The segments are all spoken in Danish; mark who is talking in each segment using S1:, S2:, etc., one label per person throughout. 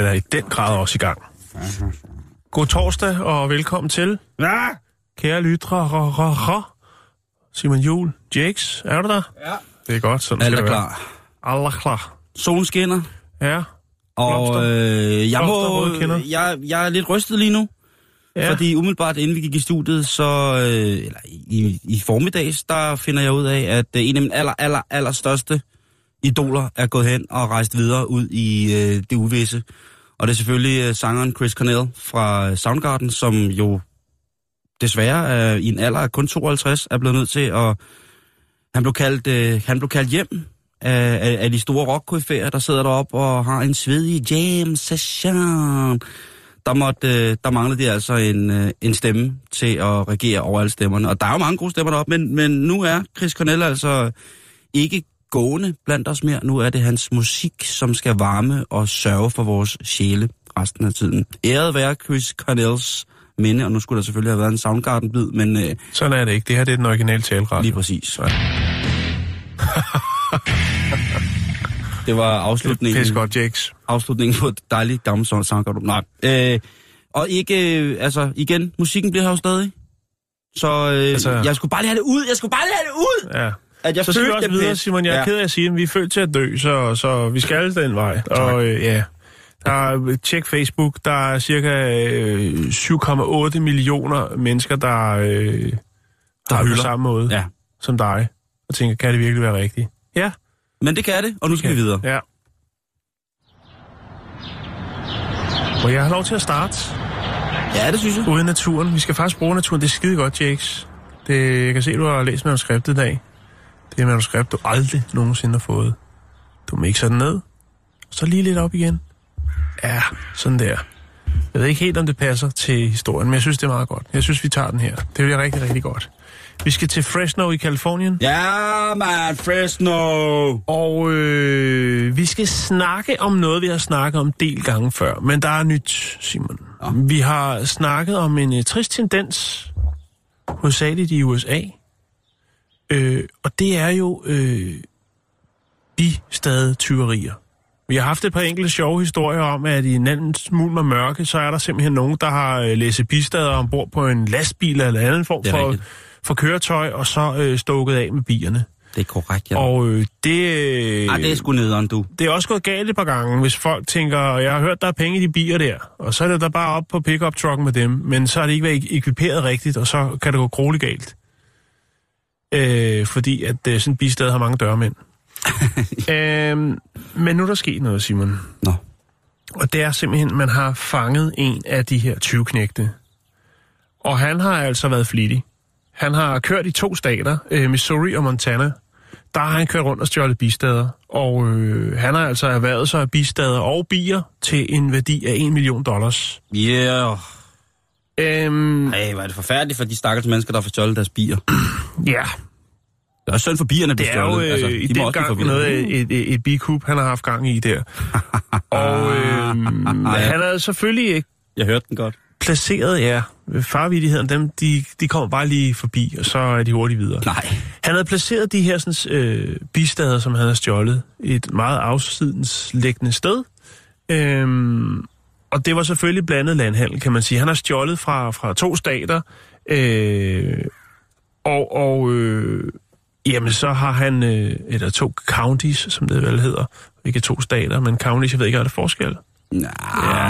S1: Er da i den grad også i gang. God torsdag og velkommen til.
S2: Ja,
S1: Kære lyttere, Simon Jul, Jakes, er du der?
S2: Ja.
S1: Det er godt, sådan
S2: alt er klar.
S1: Alle klar.
S2: Solen skinner,
S1: Ja,
S2: og øh, jeg, må, jeg, jeg er lidt rystet lige nu.
S1: Ja.
S2: Fordi umiddelbart inden vi gik i studiet, så øh, eller i, i formiddags, der finder jeg ud af, at øh, en af mine aller, aller, aller største idoler er gået hen og rejst videre ud i øh, det uvisse. Og det er selvfølgelig øh, sangeren Chris Cornell fra øh, Soundgarden, som jo desværre øh, i en alder af kun 52 er blevet nødt til at... Han blev kaldt, øh, han blev kaldt hjem af, af, af de store rock der sidder deroppe og har en svedig jam session der, måtte, øh, der manglede de altså en, øh, en stemme til at regere over alle stemmerne. Og der er jo mange gode stemmer deroppe, men, men nu er Chris Cornell altså ikke gående blandt os mere. Nu er det hans musik, som skal varme og sørge for vores sjæle resten af tiden. Æret være Chris Cornells minde, og nu skulle der selvfølgelig have været en Soundgarden-bid, men øh,
S1: Sådan er det ikke. Det her det er den originale taleradio.
S2: lige præcis. Det var afslutningen
S1: Pisse godt, Jakes.
S2: afslutningen på et dejligt gammelt Soundgarden. Nej. Øh, og ikke, øh, altså igen, musikken bliver her jo stadig. Så øh,
S1: altså,
S2: jeg skulle bare lige have det ud, jeg skulle bare lige have det ud!
S1: Ja.
S2: At jeg
S1: Så skal vi også videre,
S2: pis.
S1: Simon. Jeg er
S2: ja.
S1: ked af at sige, at vi er født til at dø, så, så vi skal den vej. Og øh, ja, der er, tjek Facebook, der er cirka øh, 7,8 millioner mennesker, der, øh, der har på samme måde
S2: Ja,
S1: som dig. Og tænker, kan det virkelig være rigtigt? Ja.
S2: men det kan det, og nu skal vi videre.
S1: Ja. Må jeg have lov til at starte
S2: Ja, det synes jeg.
S1: ude i naturen? Vi skal faktisk bruge naturen. Det er skide godt, Jakes. Det, jeg kan se, du har læst manuskriptet i dag. Det er manuskript, du aldrig nogensinde har fået. Du mixer den ned. Så lige lidt op igen. Ja, sådan der. Jeg ved ikke helt, om det passer til historien, men jeg synes, det er meget godt. Jeg synes, vi tager den her. Det bliver rigtig, rigtig godt. Vi skal til Fresno i Kalifornien.
S2: Ja, man, Fresno!
S1: Og øh, vi skal snakke om noget, vi har snakket om del gange før. Men der er nyt, Simon. Ja. Vi har snakket om en uh, trist tendens, hovedsageligt i USA. Øh, og det er jo øh, bistade tyverier. Vi har haft et par enkelte sjove historier om, at i en anden smule med mørke, så er der simpelthen nogen, der har øh, læsset bistader ombord på en lastbil eller anden form for,
S2: rigtigt.
S1: for køretøj, og så øh, stukket af med bierne.
S2: Det er korrekt, ja.
S1: Og øh, det... Øh,
S2: Ej, det er sgu nederen, du.
S1: det er også gået galt et par gange, hvis folk tænker, jeg har hørt, der er penge i de bier der, og så er det der bare op på pickup trucken med dem, men så har det ikke været ekviperet rigtigt, og så kan det gå grueligt galt. Øh, fordi at øh, sådan en bistad har mange dørmænd. øh, men nu er der sket noget, Simon.
S2: Nå.
S1: Og det er simpelthen, man har fanget en af de her 20 knægte. Og han har altså været flittig. Han har kørt i to stater, øh, Missouri og Montana. Der har han kørt rundt og stjålet bistader. Og øh, han har altså erhvervet sig af bistader og bier til en værdi af 1 million dollars.
S2: Yeah.
S1: Øhm,
S2: Ej, hvor er det forfærdeligt for de stakkels mennesker, der får stjålet deres bier.
S1: ja,
S2: Det er også synd for bierne,
S1: det er jo
S2: stjålet.
S1: øh,
S2: altså,
S1: i
S2: de må
S1: den gang noget, af et, et, et bikub, han har haft gang i der. og øh, han er selvfølgelig ikke
S2: Jeg hørte den godt.
S1: placeret, ja, farvidigheden, dem, de, de kommer bare lige forbi, og så er de hurtigt videre.
S2: Nej.
S1: Han havde placeret de her sådan, øh, bistader, som han havde stjålet, i et meget afsidenslæggende sted. Øhm, og det var selvfølgelig blandet landhandel, kan man sige. Han har stjålet fra, fra to stater, øh, og, og øh, jamen så har han, øh, eller to counties, som det vel hedder, ikke to stater, men counties, jeg ved ikke, hvad er det forskel?
S2: Ja,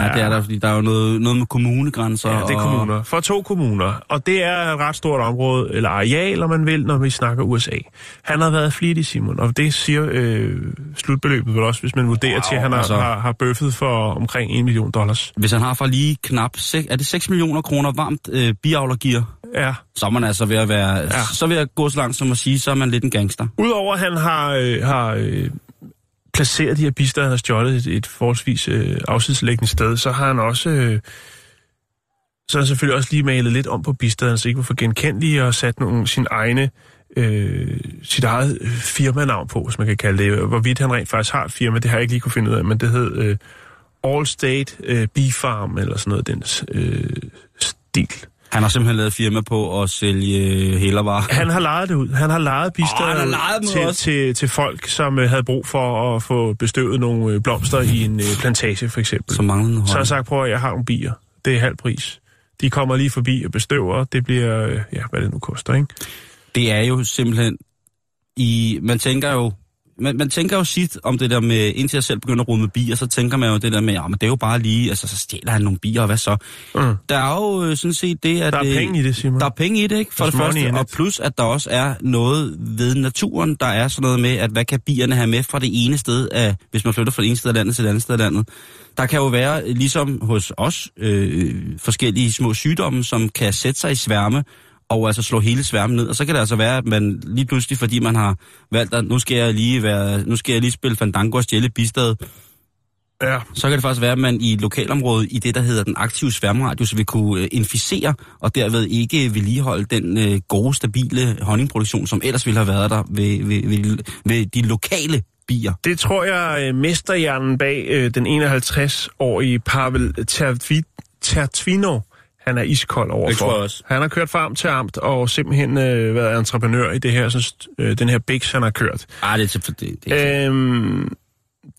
S2: ja, det er der, fordi der er jo noget, noget med kommunegrænser.
S1: Ja, det er
S2: og-
S1: kommuner. For to kommuner. Og det er et ret stort område, eller areal, om man vil, når vi snakker USA. Han har været flittig, Simon, og det siger øh, slutbeløbet vel også, hvis man vurderer wow, til, at han har,
S2: altså.
S1: har, har bøffet for omkring 1 million dollars.
S2: Hvis han har for lige knap, sek- er det 6 millioner kroner varmt øh, biavlergear,
S1: Ja.
S2: så er man altså ved at være. Ja. så vil jeg gå så langt som at sige, så er man lidt en gangster.
S1: Udover at han har, øh, har øh, placeret de her bister, han har stjålet et, et forholdsvis øh, afsidslæggende sted, så har han også... Øh, så har han selvfølgelig også lige malet lidt om på bisterne, så ikke var for genkendelige, og sat nogle sin egne, øh, sit eget øh, firmanavn på, hvis man kan kalde det. Hvorvidt han rent faktisk har et firma, det har jeg ikke lige kunne finde ud af, men det hed øh, Allstate øh, Bee Farm, eller sådan noget den øh, stil.
S2: Han har simpelthen lavet firma på at sælge øh, hælervarer.
S1: Han har lejet det ud. Han har lejet
S2: lejet dem
S1: til, til, til folk, som øh, havde brug for at få bestøvet nogle øh, blomster i en øh, plantage, for eksempel.
S2: Som mangler noget
S1: Så har jeg sagt, prøv at jeg har nogle bier. Det er halv pris. De kommer lige forbi og bestøver. Det bliver, øh, ja, hvad det nu koster, ikke?
S2: det er jo simpelthen i, man tænker jo, man, man tænker jo sit om det der med, indtil jeg selv begynder at rode med bier, så tænker man jo det der med, ja, men det er jo bare lige, altså så stjæler han nogle bier, og hvad så?
S1: Mm.
S2: Der er jo øh, sådan set det, at...
S1: Der er
S2: øh,
S1: penge i det, Simon.
S2: Der er penge i det, ikke? For det første, og plus at der også er noget ved naturen, der er sådan noget med, at hvad kan bierne have med fra det ene sted, af, hvis man flytter fra det ene sted af landet til det andet sted af landet. Der kan jo være, ligesom hos os, øh, forskellige små sygdomme, som kan sætte sig i sværme, og altså slå hele sværmen ned. Og så kan det altså være, at man lige pludselig, fordi man har valgt, at nu skal jeg lige, være, nu skal jeg lige spille Fandango og stjæle bistad,
S1: Ja.
S2: så kan det faktisk være, at man i lokalområdet, i det, der hedder den aktive sværmeradius, vil kunne øh, inficere, og derved ikke vedligeholde den øh, gode, stabile honningproduktion, som ellers ville have været der ved, ved, ved, ved de lokale bier.
S1: Det tror jeg, øh, mesterhjernen bag øh, den 51-årige Pavel Tertvi- Tertvino, han er iskold overfor.
S2: Det tror jeg også.
S1: Han har kørt farm til amt og simpelthen øh, været entreprenør i det her, sådan, øh, den her Bix, han har kørt.
S2: Ah, det er til, det, det er
S1: Øhm,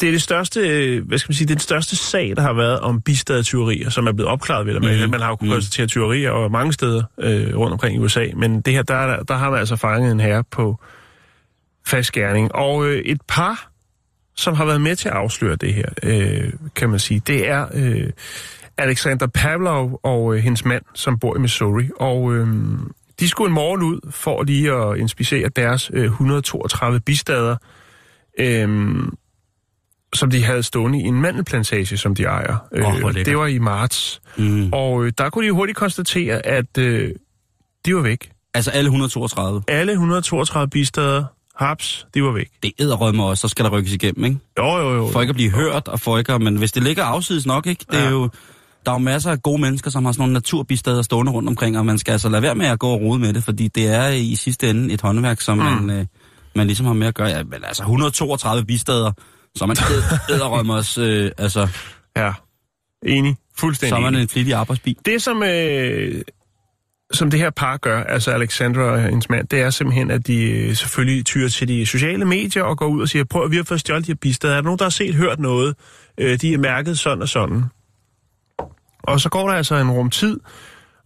S1: det er det største, øh, hvad skal man sige, det er den største sag, der har været om bistadetyverier, som er blevet opklaret ved det.
S2: Mhm.
S1: Mm. Man har jo kunnet konstatere tyverier og mange steder øh, rundt omkring i USA, men det her, der, er der, har man altså fanget en herre på fast gerning. Og øh, et par, som har været med til at afsløre det her, øh, kan man sige, det er øh, Alexander Pavlov og øh, hendes mand, som bor i Missouri. Og øh, de skulle en morgen ud for lige at inspicere deres øh, 132 bistader, øh, som de havde stående i en mandelplantage, som de ejer. Øh,
S2: hvor lækkert.
S1: det var i marts.
S2: mm.
S1: Og øh, der kunne de hurtigt konstatere, at øh, de var væk.
S2: Altså alle 132.
S1: Alle 132 bistader, haps, de var væk.
S2: Det æderrømmer også, så skal der rykkes igennem, ikke?
S1: Jo, jo, jo.
S2: For ikke at blive hørt, og for ikke at, men hvis det ligger afsides nok, ikke? Det er
S1: Ja.
S2: jo, der er jo masser af gode mennesker, som har sådan nogle naturbistader stående rundt omkring, og man skal altså lade være med at gå og rode med det, fordi det er i sidste ende et håndværk, som mm. man, øh, man ligesom har med at gøre. Ja, men altså 132 bistader, så man æderrømmers, øh, altså,
S1: Ja, enig. Fuldstændig
S2: så er man en flittig arbejdsbil.
S1: Det, som, øh, som det her par gør, altså Alexandra og hendes mand, det er simpelthen, at de øh, selvfølgelig tyrer til de sociale medier og går ud og siger, prøv at vi har fået stjålet de her bistader. Er der nogen, der har set, hørt noget? Øh, de er mærket sådan og sådan. Og så går der altså en rum tid,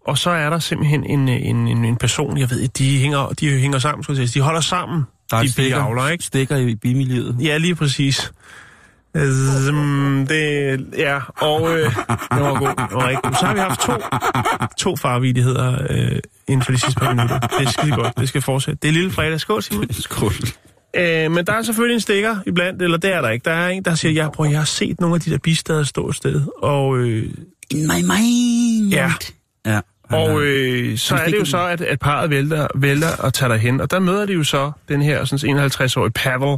S1: og så er der simpelthen en, en, en, en person, jeg ved de hænger, de hænger sammen, skulle jeg sige. De holder sammen,
S2: Der er
S1: de
S2: stikker,
S1: biavler, ikke?
S2: stikker i bimiljøet.
S1: Ja, lige præcis. Det, ja, og øh, det var god. Det var rigtig. Så har vi haft to, to farvidigheder øh, inden for de sidste par minutter. Det skide godt. Det skal fortsætte. Det er lille fredag. Skål, Simon.
S2: Skål.
S1: Øh, men der er selvfølgelig en stikker iblandt, eller det er der ikke. Der er en, der siger, ja, prøv, jeg har set nogle af de der bistader stå et sted. Og, øh,
S2: In my mind.
S1: Ja.
S2: Ja.
S1: og øh, så er det jo så, at, at parret vælter, vælter og tager derhen. Og der møder de jo så den her sådan 51-årige Pavel,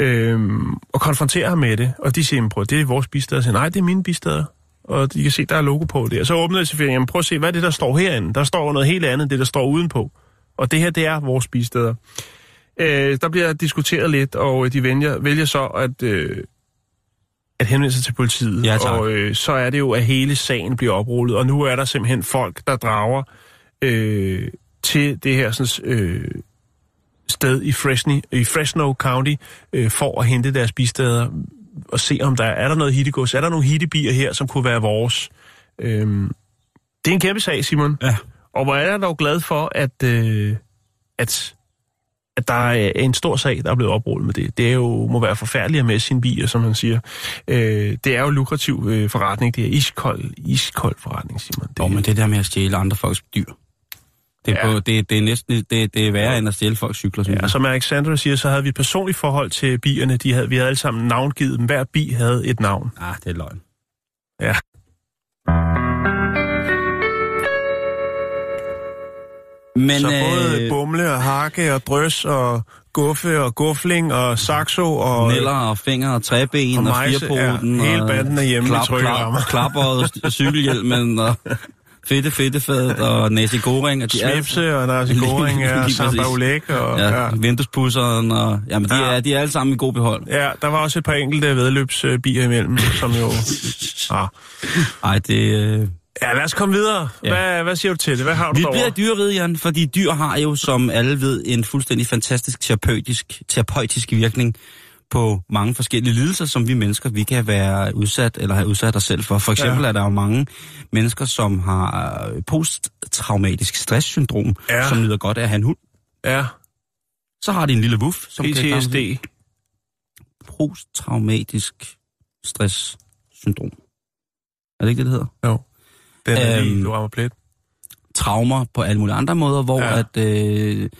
S1: øhm, og konfronterer ham med det. Og de siger, "Jamen, prøv, det er vores bistader. Og siger, nej, det er mine bistader. Og de kan se, der er logo på det. Og så åbner de selvfølgelig, jamen prøv at se, hvad er det, der står herinde? Der står noget helt andet, det der står udenpå. Og det her, det er vores bistader. Øh, der bliver diskuteret lidt, og de vælger, vælger så at, øh, at henvende sig til politiet.
S2: Ja, tak.
S1: og øh, så er det jo, at hele sagen bliver oprullet. Og nu er der simpelthen folk, der drager øh, til det her sådan, øh, sted i, Fresno, i Fresno County øh, for at hente deres bistader og se, om der er der noget hittegods. Er der nogle hittebier her, som kunne være vores? Øhm, det er en kæmpe sag, Simon.
S2: Ja.
S1: Og hvor er jeg dog glad for, at, øh, at, at der er en stor sag, der er blevet oprullet med det. Det er jo, må være forfærdeligt med sine bier, som han siger. Øh, det er jo lukrativ øh, forretning. Det er iskold, iskold forretning, Simon. Det,
S2: Jo, men det der med at stjæle andre folks dyr, det er,
S1: Ja.
S2: på, det, det er næsten det, det er værre end at stjæle folks cykler,
S1: Ja,
S2: jeg.
S1: som Alexander siger, så havde vi et personligt forhold til bierne. De havde, vi havde alle sammen navngivet dem. Hver bi havde et navn.
S2: Ah, det er løgn.
S1: Ja.
S2: Men,
S1: så både
S2: øh,
S1: bumle og hakke og drøs og guffe og gufling og saxo og...
S2: Neller og fingre og træben
S1: Og
S2: og,
S1: mejse,
S2: firpoten.
S1: ja, hele banden er hjemme i
S2: klap,
S1: trykkerammer.
S2: klap, og cykelhjelmen og fedte fedtefadet og næse goring. Og de er-
S1: Svipse og nasi goring og samba ulæg og...
S2: Ja,
S1: Ja.
S2: ja. vinduespusseren og... Jamen, de,
S1: Ja.
S2: er, de er alle sammen i god behold.
S1: ja, der var også et par enkelte vedløbsbier imellem, som jo... Ah.
S2: Ej, det...
S1: Ja, lad os komme videre.
S2: Ja.
S1: Hvad, hvad siger du til det? Hvad har du
S2: Vi
S1: derovre?
S2: bliver i dyreriget, Jan, fordi dyr har jo, som alle ved, en fuldstændig fantastisk terapeutisk, terapeutisk virkning på mange forskellige lidelser, som vi mennesker vi kan være udsat eller have udsat os selv for. For eksempel
S1: Ja.
S2: er der jo mange mennesker, som har øh, posttraumatisk stresssyndrom,
S1: Ja.
S2: som nyder godt af at have en hund.
S1: Ja,
S2: Så har de en lille wuff, som kan
S1: PTSD.
S2: posttraumatisk stresssyndrom. Er det ikke det, det hedder?
S1: Jo. Den er lige,
S2: Øhm,
S1: du rammer plet.
S2: traumer på alle mulige andre måder, hvor
S1: Ja.
S2: at, øh,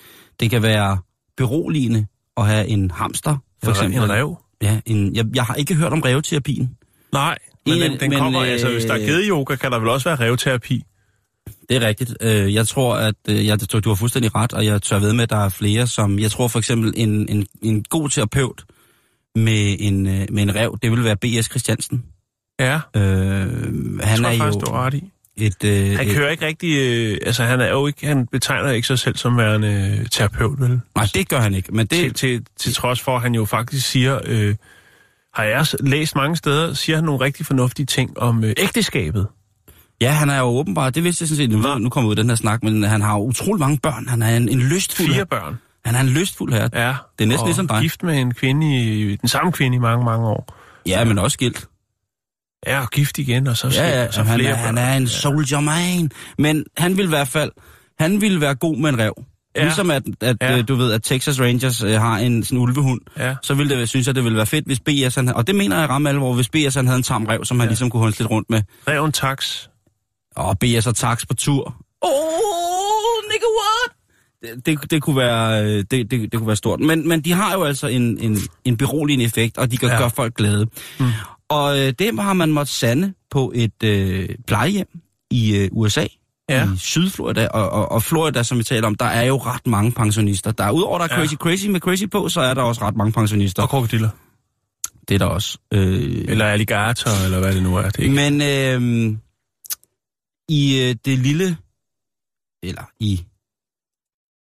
S2: det kan være beroligende at have en hamster, for eksempel.
S1: En rev?
S2: Ja, en, jeg, jeg har ikke hørt om revterapien.
S1: Nej, men
S2: En-
S1: den, den
S2: men,
S1: kommer,
S2: øh,
S1: altså hvis der er gedeyoga, kan der vel også være revterapi.
S2: Det er rigtigt. Øh, jeg tror, at øh, jeg, du har fuldstændig ret, og jeg tør ved med, at der er flere, som... Jeg tror for eksempel, en, en, en god terapeut med en, øh, med en rev, det vil være B.S. Christiansen.
S1: Ja,
S2: Øh,
S1: han
S2: han
S1: tror
S2: er
S1: jeg faktisk,
S2: jo
S1: du har ret i.
S2: et... Øh,
S1: Han
S2: et,
S1: kører ikke rigtig, øh, altså han er jo ikke, han betegner ikke sig selv som værende øh, terapeut, vel?
S2: Nej, det gør han ikke, men
S1: Til,
S2: det...
S1: til, til trods for, at han jo faktisk siger, øh, har jeg læst mange steder, siger han nogle rigtig fornuftige ting om øh, ægteskabet.
S2: Ja, han er jo åbenbart, det vidste jeg sådan set, nu, nu kommer ud den her snak, men han har utrolig mange børn. Han er en, en lystfuld
S1: Fire børn.
S2: Han er en lystfuld herre.
S1: Ja.
S2: Det er næsten
S1: og
S2: ligesom dig.
S1: gift med en kvinde i, den samme kvinde i mange, mange år.
S2: Ja, men også skilt.
S1: Ja, og gift igen, og så,
S2: Ja, ja,
S1: så
S2: han,
S1: flere
S2: er, han er en soldier man. Men han vil i hvert fald, han vil være god med en rev.
S1: Ja.
S2: Ligesom at, at
S1: Ja.
S2: ja. du ved, at Texas Rangers øh, har en sådan ulvehund,
S1: Ja.
S2: så ville det, synes jeg, det ville være fedt, hvis BS, han, og det mener jeg ramme alvor, hvis BS han havde en tam rev, som han
S1: Ja.
S2: ligesom kunne holde lidt rundt med.
S1: Reven tax.
S2: Og BS og tax på tur. Oh, nigga, what? Det, det, det, kunne være, øh, det, det, det kunne være stort. Men, men de har jo altså en, en, en beroligende effekt, og de kan
S1: ja.
S2: gøre folk glade.
S1: Mm.
S2: Og øh, det har man måttet sande på et øh, plejehjem i øh, USA,
S1: Ja.
S2: i Sydflorida. Og, og, og Florida, som vi taler om, der er jo ret mange pensionister. Der er udover der er
S1: Ja.
S2: crazy crazy med crazy på, så er der også ret mange pensionister.
S1: Og krokodiller.
S2: Det er der også. Øh,
S1: Eller alligator, eller hvad det nu er. Det ikke.
S2: men øh, i øh, det lille, eller i,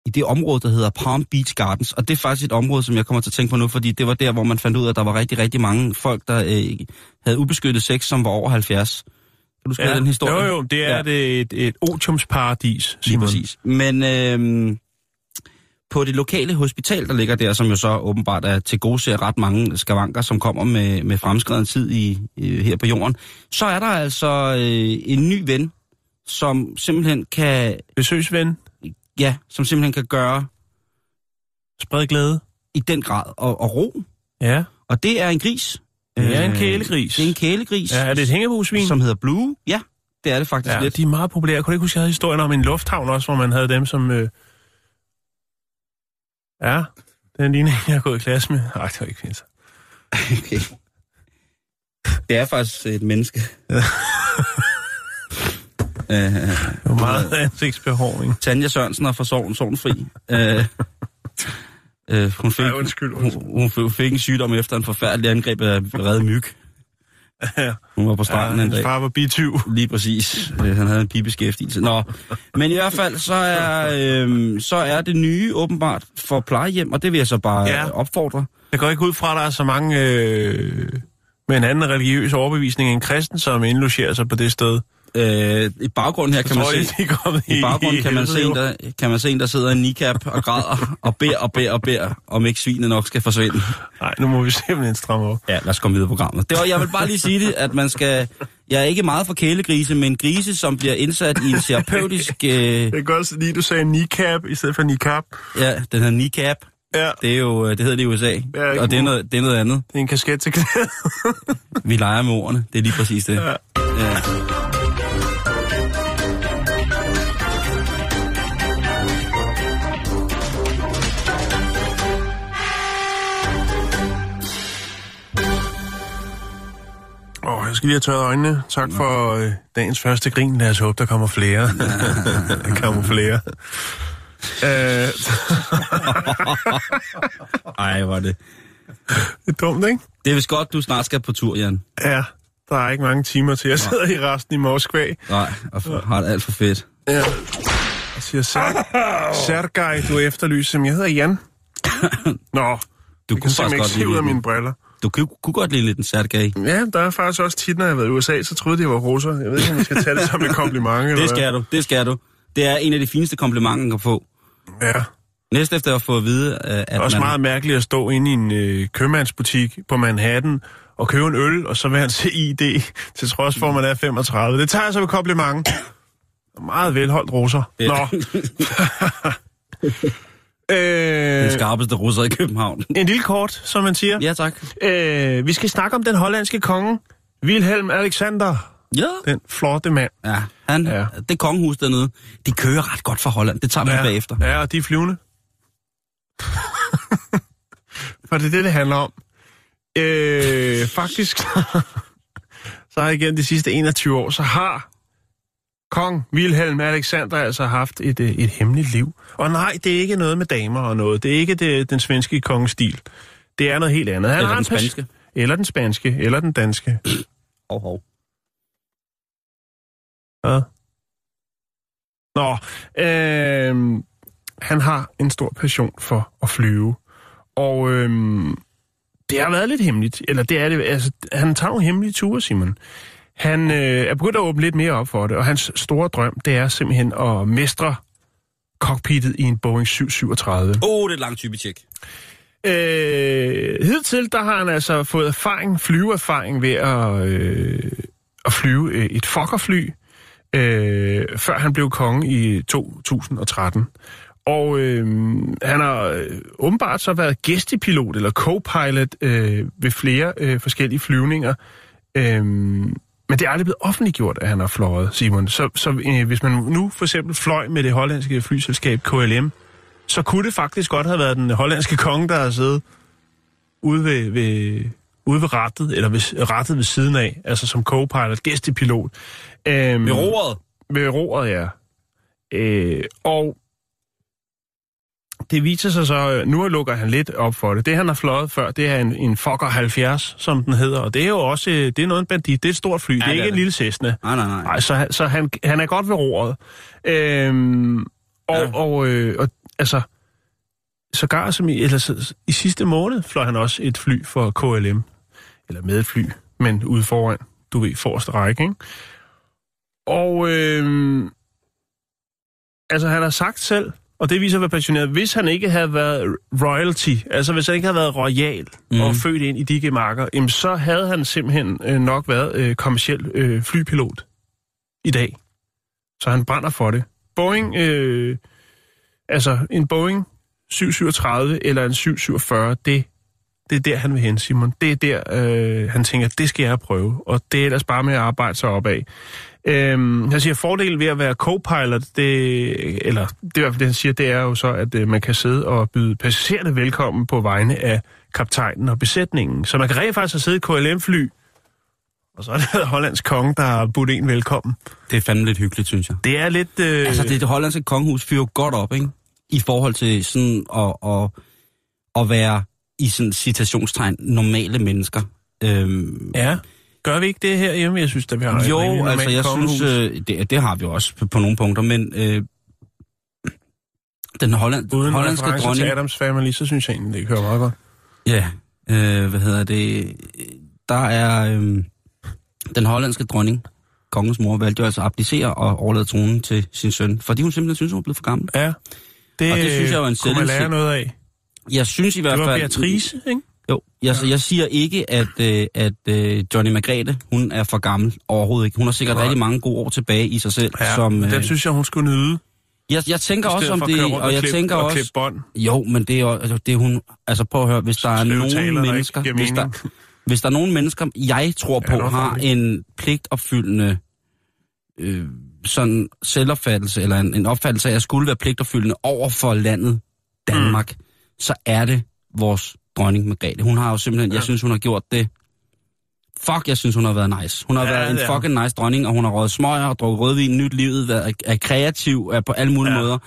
S2: i det område, der hedder Palm Beach Gardens, og det er faktisk et område, som jeg kommer til at tænke på nu, fordi det var der, hvor man fandt ud af, at der var rigtig, rigtig mange folk, der øh, havde ubeskyttet sex, som var over 70. Kan du huske
S1: Ja.
S2: den historie?
S1: Jo, jo, det er
S2: Ja.
S1: det et, et otiumsparadis,
S2: Lige
S1: Simon.
S2: præcis. Men øh, på det lokale hospital, der ligger der, som jo så åbenbart er til gode ser ret mange skavanker, som kommer med, med fremskreden tid i, i, her på jorden, så er der altså øh, en ny ven, som simpelthen kan,
S1: Besøgsven.
S2: Ja, som simpelthen kan gøre
S1: Spred glæde.
S2: i den grad og, og ro.
S1: Ja.
S2: Og det er en gris.
S1: Det er en
S2: Øh,
S1: kælegris.
S2: Det er en kælegris.
S1: Ja, er det et hængebusvin?
S2: Som hedder Blue. Ja, det er det faktisk
S1: Ja,
S2: lidt.
S1: de er meget populære. Kunne du ikke huske, jeg havde historien om en lufthavn også, hvor man havde dem som... Øh... Ja, den ligner jeg har gået i klasse med. Nej, det var ikke fint.
S2: Okay. Det er faktisk et menneske. øh,
S1: var meget ansigtsbehåring.
S2: Tanja Sørensen er fra Sovn, Sovnfri. øh, øh, hun, fik,
S1: Ej, undskyld,
S2: hun, hun fik- en sygdom efter en forfærdelig angreb af redde myg.
S1: Ja,
S2: Hun var på stranden
S1: ja
S2: en dag.
S1: far var bityv.
S2: Lige præcis. Øh, Han havde en pibeskæftigelse. Nå, men i hvert fald, så er, øh, så er det nye åbenbart for plejehjem, og det vil jeg så bare
S1: ja.
S2: opfordre.
S1: Jeg går ikke ud fra, at der er så mange øh, med en anden religiøs overbevisning end kristen, som indlogerer sig på det sted.
S2: Øh, I baggrunden her kan man se... I baggrunden kan man, se en, der, kan man se en, der sidder i kneecap og græder og beder og beder og beder, om ikke svinet nok skal forsvinde.
S1: Nej, nu må vi simpelthen stramme op.
S2: Ja, lad os komme videre på programmet. Det var, jeg vil bare lige sige det, at man skal... Jeg er ikke meget for kælegrise, men grise, som bliver indsat i en terapeutisk... Øh,
S1: Jeg kan også lide, du sagde kneecap i stedet for kneecap.
S2: ja, den her kneecap.
S1: Ja,
S2: Det er jo, øh, det hedder det i USA.
S1: Ja,
S2: og det er, noget, det er noget andet.
S1: det er en kasket til knæet.
S2: Vi leger med ordene. Det er lige præcis det.
S1: Ja.
S2: Ja.
S1: Åh, oh, jeg skal lige have tørret øjnene. Tak for øh, dagens første grin. Lad os håbe, der kommer flere. der kommer flere. Øh,
S2: Ej, er det.
S1: det er dumt, ikke?
S2: Det er vist godt, du snart skal på tur, Jan.
S1: Ja, der er ikke mange timer til. Jeg sidder i resten i Moskva.
S2: Nej, og for, har det alt for fedt.
S1: Ja. Jeg siger, Ser- Sergej, du efterlyser, som jeg hedder Jan. Nå,
S2: Du kunne faktisk godt
S1: ud af
S2: lide
S1: mine briller.
S2: Du kunne, kunne godt lide lidt en Sergej.
S1: Ja, der er faktisk også tit, når jeg har været i USA, så troede de, jeg var russer. Jeg ved ikke, om jeg skal tage det som et kompliment. eller
S2: Det
S1: hvad.
S2: skal du, det skal du. Det er en af de fineste komplimenter, man kan få.
S1: Ja.
S2: Næst efter at få at vide, øh, at
S1: Det er også
S2: man...
S1: meget mærkeligt at stå inde i en øh, købmandsbutik på Manhattan og købe en øl, og så vil han se ID, til trods for, at man er 35. Det tager jeg som et kompliment. Meget velholdt.
S2: Det-
S1: Nå.
S2: Den
S1: øh,
S2: skarpeste russer i København.
S1: en lille kort, som man siger.
S2: Ja, tak.
S1: Øh, vi skal snakke om den hollandske konge, Wilhelm Alexander.
S2: Ja.
S1: Den flotte mand.
S2: Ja, han,
S1: Ja.
S2: det kongehus dernede, de kører ret godt for Holland. Det tager vi ja. bagefter.
S1: Ja, og de er flyvende. For det er det, det handler om. Øh, faktisk, så har igennem de sidste 21 år, så har kong Wilhelm Alexander altså haft et, øh, et hemmeligt liv. Og nej, det er ikke noget med damer og noget. Det er ikke det, den svenske kongestil. Det er noget helt andet. Han
S2: Eller den spanske.
S1: Eller den spanske, eller den danske.
S2: Hov, hov.
S1: Ja. Nå, øh, han har en stor passion for at flyve. Og øh, det har været lidt hemmeligt. Eller det er det. Altså, han tager nogle hemmelige ture, Simon. Han øh, er begyndt at åbne lidt mere op for det, og hans store drøm, det er simpelthen at mestre cockpittet i en Boeing 737.
S2: Åh, oh, det er et langt type tjek.
S1: Øh, hidtil, der har han altså fået erfaring, flyveerfaring ved at, øh, at flyve øh, et Fokkerfly, øh, før han blev konge i 2013. Og øh, han har øh, åbenbart så været gæstepilot eller co-pilot øh, ved flere øh, forskellige flyvninger. Øh, men det er aldrig blevet offentliggjort, at han har fløjet, Simon. Så, så øh, hvis man nu for eksempel fløj med det hollandske flyselskab KLM, så kunne det faktisk godt have været den hollandske konge, der har siddet ude ved, ved, ude ved rattet, eller ved, rattet ved siden af, altså som co-pilot, gæstepilot. Øhm,
S2: Ved roret.
S1: ved roret, ja. Øh, og det viser sig så, øh, nu lukker han lidt op for det. Det, han har fløjet før, det er en, en Fokker 70, som den hedder. Og det er jo også, øh, det er noget en bandit. Det er et stort fly. Ja, det er
S2: det
S1: ikke
S2: er
S1: en
S2: det.
S1: lille Cessna.
S2: Nej, nej, nej.
S1: Nej, så, så han, han er godt ved roret. Øhm, og, ja.
S2: Ja.
S1: og, øh, og altså, sågar som i, eller, så, i sidste måned fløj han også et fly for KLM. Eller med et fly, men ude foran, du ved, forreste række, ikke? Og øh, altså, han har sagt selv, og det viser, hvor passioneret, hvis han ikke havde været royalty, altså hvis han ikke havde været royal mm.
S2: Mhm.
S1: og født ind i de jamen, så havde han simpelthen øh, nok været øh, kommersiel øh, flypilot i dag. Så han brænder for det. Boeing, øh, altså en Boeing 737 eller en 747, det, det er der, han vil hen, Simon. Det er der, øh, han tænker, det skal jeg prøve. Og det er ellers bare med at arbejde sig opad. Øhm, jeg siger, fordelen ved at være co-pilot, det, eller det er i hvert fald det, han siger, det er jo så, at øh, man kan sidde og byde passagererne velkommen på vegne af kaptajnen og besætningen. Så man kan rent faktisk have siddet i KLM-fly, og så er det Hollands konge, der har budt en velkommen.
S2: Det er fandme lidt hyggeligt, synes jeg.
S1: Det er lidt... Øh,
S2: Altså, det, det hollandske kongehus fyrer godt op, ikke? I forhold til sådan at, at, at være i sådan citationstegn normale mennesker. Øhm,
S1: Ja. Gør vi ikke det her hjemme? Jeg synes, at vi har
S2: jo, altså jeg
S1: kongehus.
S2: synes, øh, det, det har vi også på, på nogle punkter, men øh, den holland,
S1: Uden
S2: hollandske dronning...
S1: til Adams Family, så synes jeg egentlig, det kører meget godt.
S2: Ja, øh, hvad hedder det? Der er øh, den hollandske dronning, kongens mor, valgte jo altså at abdicere og overlade tronen til sin søn, fordi hun simpelthen synes, hun var blevet for gammel.
S1: Ja. Det,
S2: Og det synes jeg jo er en
S1: kunne man lære noget af.
S2: Jeg synes i hvert
S1: Det
S2: fald...
S1: var Beatrice, ikke?
S2: Jo, jeg, ja. jeg siger ikke, at, øh, at øh, Johnny Margrethe, hun er for gammel overhovedet ikke. Hun har sikkert
S1: Nej.
S2: rigtig mange gode år tilbage i sig selv.
S1: Ja,
S2: som,
S1: den
S2: øh,
S1: synes jeg, hun skulle nyde.
S2: Jeg, jeg tænker også om det,
S1: rundt
S2: og jeg
S1: klippe-
S2: tænker
S1: og
S2: også...
S1: bånd.
S2: Jo, men det er altså, det er hun... Altså prøv at høre, hvis der er nogen mennesker... Hvis der, hvis der er nogen mennesker, jeg tror på,
S1: var
S2: har en pligtopfyldende øh, sådan selvopfattelse, eller en, en opfattelse af, at jeg skulle være pligtopfyldende over for landet Danmark, mm. så er det vores dronning Margrethe. Hun har jo simpelthen... Ja. Jeg synes, hun har gjort det... Fuck, jeg synes, hun har været nice. Hun har
S1: Ja,
S2: ja, været en
S1: er
S2: fucking nice dronning, og hun har røget smøger og drukket rødvin, nyt livet, været er, kreativ, er på alle mulige
S1: Ja.
S2: ja. måder.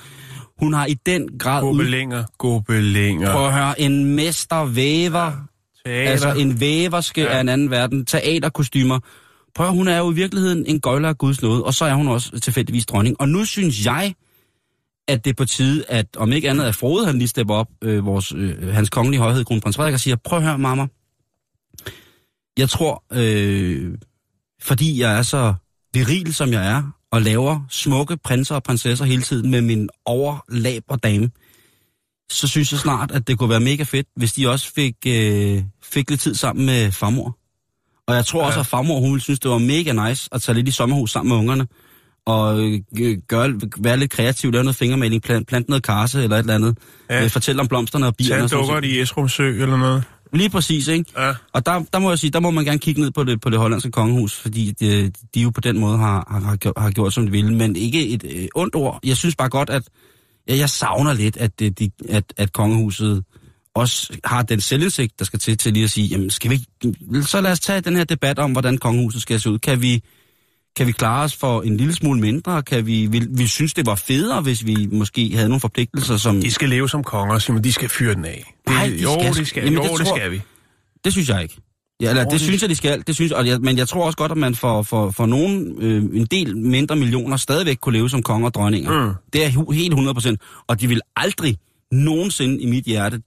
S2: Hun har i den grad... ud-
S1: Gobelinger, gobelinger.
S2: Prøv at høre, en mestervæver,
S1: Teater.
S2: altså en væverske
S1: Ja.
S2: ja. af en anden verden, teaterkostymer. Prøv at hun er jo i virkeligheden en gøjler af Guds nåde, og så er hun også tilfældigvis dronning. Og nu synes jeg, at det er på tide, at om ikke andet at Frode, han lige stepper op, øh, vores, øh, hans kongelige højhed, kronprins Frederik, og siger, prøv at høre, mamma. Jeg tror, øh, fordi jeg er så viril, som jeg er, og laver smukke prinser og prinsesser hele tiden med min overlabre dame, så synes jeg snart, at det kunne være mega fedt, hvis de også fik, øh, fik lidt tid sammen med farmor. Og jeg tror ja. også, at farmor, hun synes, det var mega nice at tage lidt i sommerhus sammen med ungerne, og øh, gøre, være lidt kreativ, lave noget fingermaling, plant, plante noget karse eller et eller andet.
S1: Ja.
S2: Øh, fortælle om blomsterne og bierne.
S1: Tag dukker i Esrum Sø eller noget.
S2: Lige præcis, ikke?
S1: Ja.
S2: Og der, der må jeg sige, der må man gerne kigge ned på det, på det hollandske kongehus, fordi de, de jo på den måde har, har, har, gjort, som de ville. Men ikke et øh, ondt ord. Jeg synes bare godt, at ja, jeg savner lidt, at, de, at, at kongehuset også har den selvindsigt, der skal til, til lige at sige, jamen skal vi så lad os tage den her debat om, hvordan kongehuset skal se ud. Kan vi, kan vi klare os for en lille smule mindre? Kan vi, vi, vi synes, det var federe, hvis vi måske havde nogle forpligtelser, som...
S1: De skal leve som konger, Simon. De skal fyre den af. Det,
S2: Nej, de
S1: jo,
S2: skal-
S1: det skal,
S2: Jamen,
S1: jo,
S2: det
S1: det,
S2: tror-
S1: skal vi.
S2: Det synes jeg ikke. Ja, eller, det synes jeg, de skal. Det synes, og jeg, men jeg tror også godt, at man for, for, for nogen, øh, en del mindre millioner stadigvæk kunne leve som konger og dronninger.
S1: Mm.
S2: Det er helt 100%. Og de vil aldrig nogensinde i mit hjerte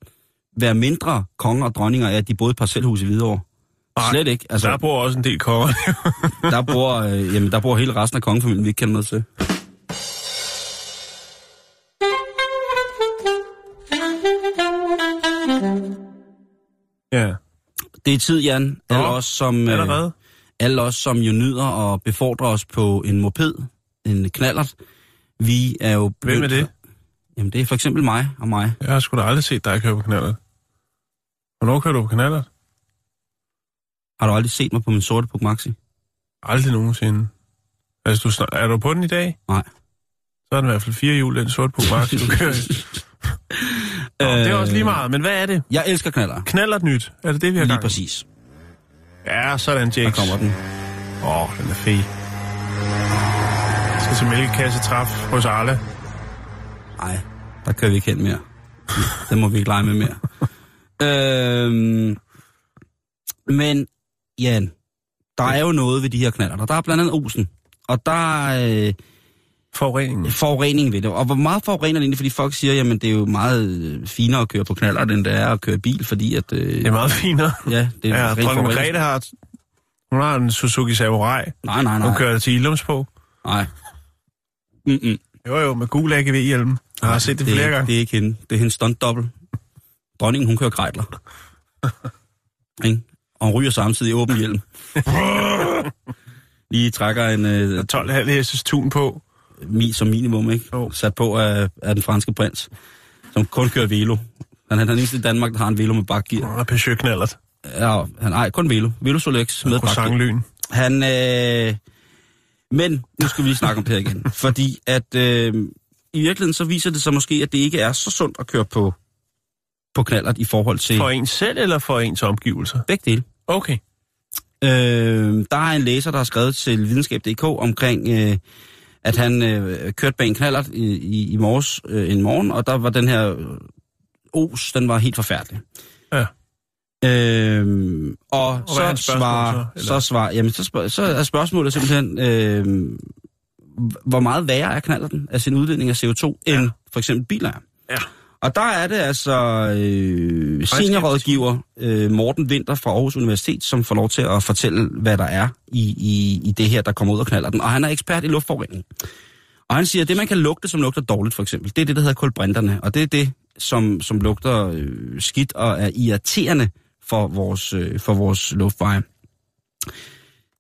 S2: være mindre konger og dronninger af, at de boede et parcelhus i Hvidovre.
S1: Nej,
S2: Slet ikke.
S1: Altså, der bor også en del konger.
S2: der, bor, øh, jamen, der bor hele resten af kongefamilien, vi ikke kender noget til.
S1: ja.
S2: Det er tid, Jan. Alle
S1: Nå,
S2: os, som, øh, alle os, som jo nyder at befordre os på en moped, en knallert, vi er jo...
S1: Hvem er det?
S2: Jamen, det er for eksempel mig og mig.
S1: Jeg har sgu da aldrig set dig køre på kanaler. Hvornår kører du på kanaler?
S2: Har du aldrig set mig på min sorte Puk Maxi?
S1: Aldrig nogensinde. Altså, du snak... er du på den i dag?
S2: Nej.
S1: Så er den i hvert fald fire hjul, den sorte på Max, du kører i. Nå, det er også lige meget, men hvad er det?
S2: Jeg elsker knaller.
S1: Knallert nyt. Er det det, vi har
S2: Lige
S1: gang
S2: præcis.
S1: Ja, sådan,
S2: Der
S1: Jakes.
S2: kommer den.
S1: Åh, oh, den er fed. Jeg skal til mælkekasse træf hos Arle.
S2: Nej, der kører vi ikke hen mere. Den må vi ikke lege med mere. øhm, men, Jan, der er jo noget ved de her knaller. Der er blandt andet osen. Og der er øh,
S1: Forureningen.
S2: forurening ved det. Og hvor meget forurener det egentlig? Fordi folk siger, jamen det er jo meget øh, finere at køre på knaller, end det er at køre bil, fordi at... Øh,
S1: Det er meget finere.
S2: Ja, det er
S1: Ja, dronning
S2: forurening.
S1: Margrethe har... Hun har en Suzuki Samurai.
S2: Nej, nej,
S1: Hun
S2: nej.
S1: kører til Ilums på.
S2: Nej. Mm-mm.
S1: Jo, jo, med gul AGV-hjelm. Jeg har set det,
S2: det
S1: flere
S2: er,
S1: gange.
S2: Det er ikke hende. Det er hendes stunt-dobbelt. Dronningen, hun kører grejtler. ikke? Og ryger samtidig i åben hjelm. Lige trækker en øh,
S1: 12,5 hestes tun på.
S2: mi som minimum, ikke?
S1: Jo.
S2: Sat på af, af den franske prins, som kun kører velo. Han er den eneste i Danmark, der har en velo med bakgear.
S1: Har Peugeot knallert.
S2: Ja, han ej, kun velo. Velo Solex med bakgear. Han, øh... Men nu skal vi lige snakke om det her igen. Fordi at øh, i virkeligheden så viser det sig måske, at det ikke er så sundt at køre på, på knallert i forhold til
S1: For en selv eller for ens omgivelser?
S2: begge dele.
S1: Okay.
S2: Øh, der er en læser, der har skrevet til videnskab.dk omkring, øh, at han øh, kørte bag en knallert i, i, i morges, øh, en morgen, og der var den her øh, os, den var helt forfærdelig.
S1: Ja.
S2: Øh, og, og så svarer,
S1: så,
S2: så, svarer, jamen så, spørg, så er spørgsmålet simpelthen, øh, hvor meget værre er knallerten af sin udledning af CO2, end for eksempel biler er.
S1: Ja.
S2: Og der er det altså øh, seniorrådgiver øh, Morten Winter fra Aarhus Universitet, som får lov til at fortælle, hvad der er i, i, i det her, der kommer ud og knaller den. Og han er ekspert i luftforurening. Og han siger, at det, man kan lugte, som lugter dårligt for eksempel, det er det, der hedder kulbrinterne. Og det er det, som, som lugter øh, skidt og er irriterende for vores, øh, for vores luftveje.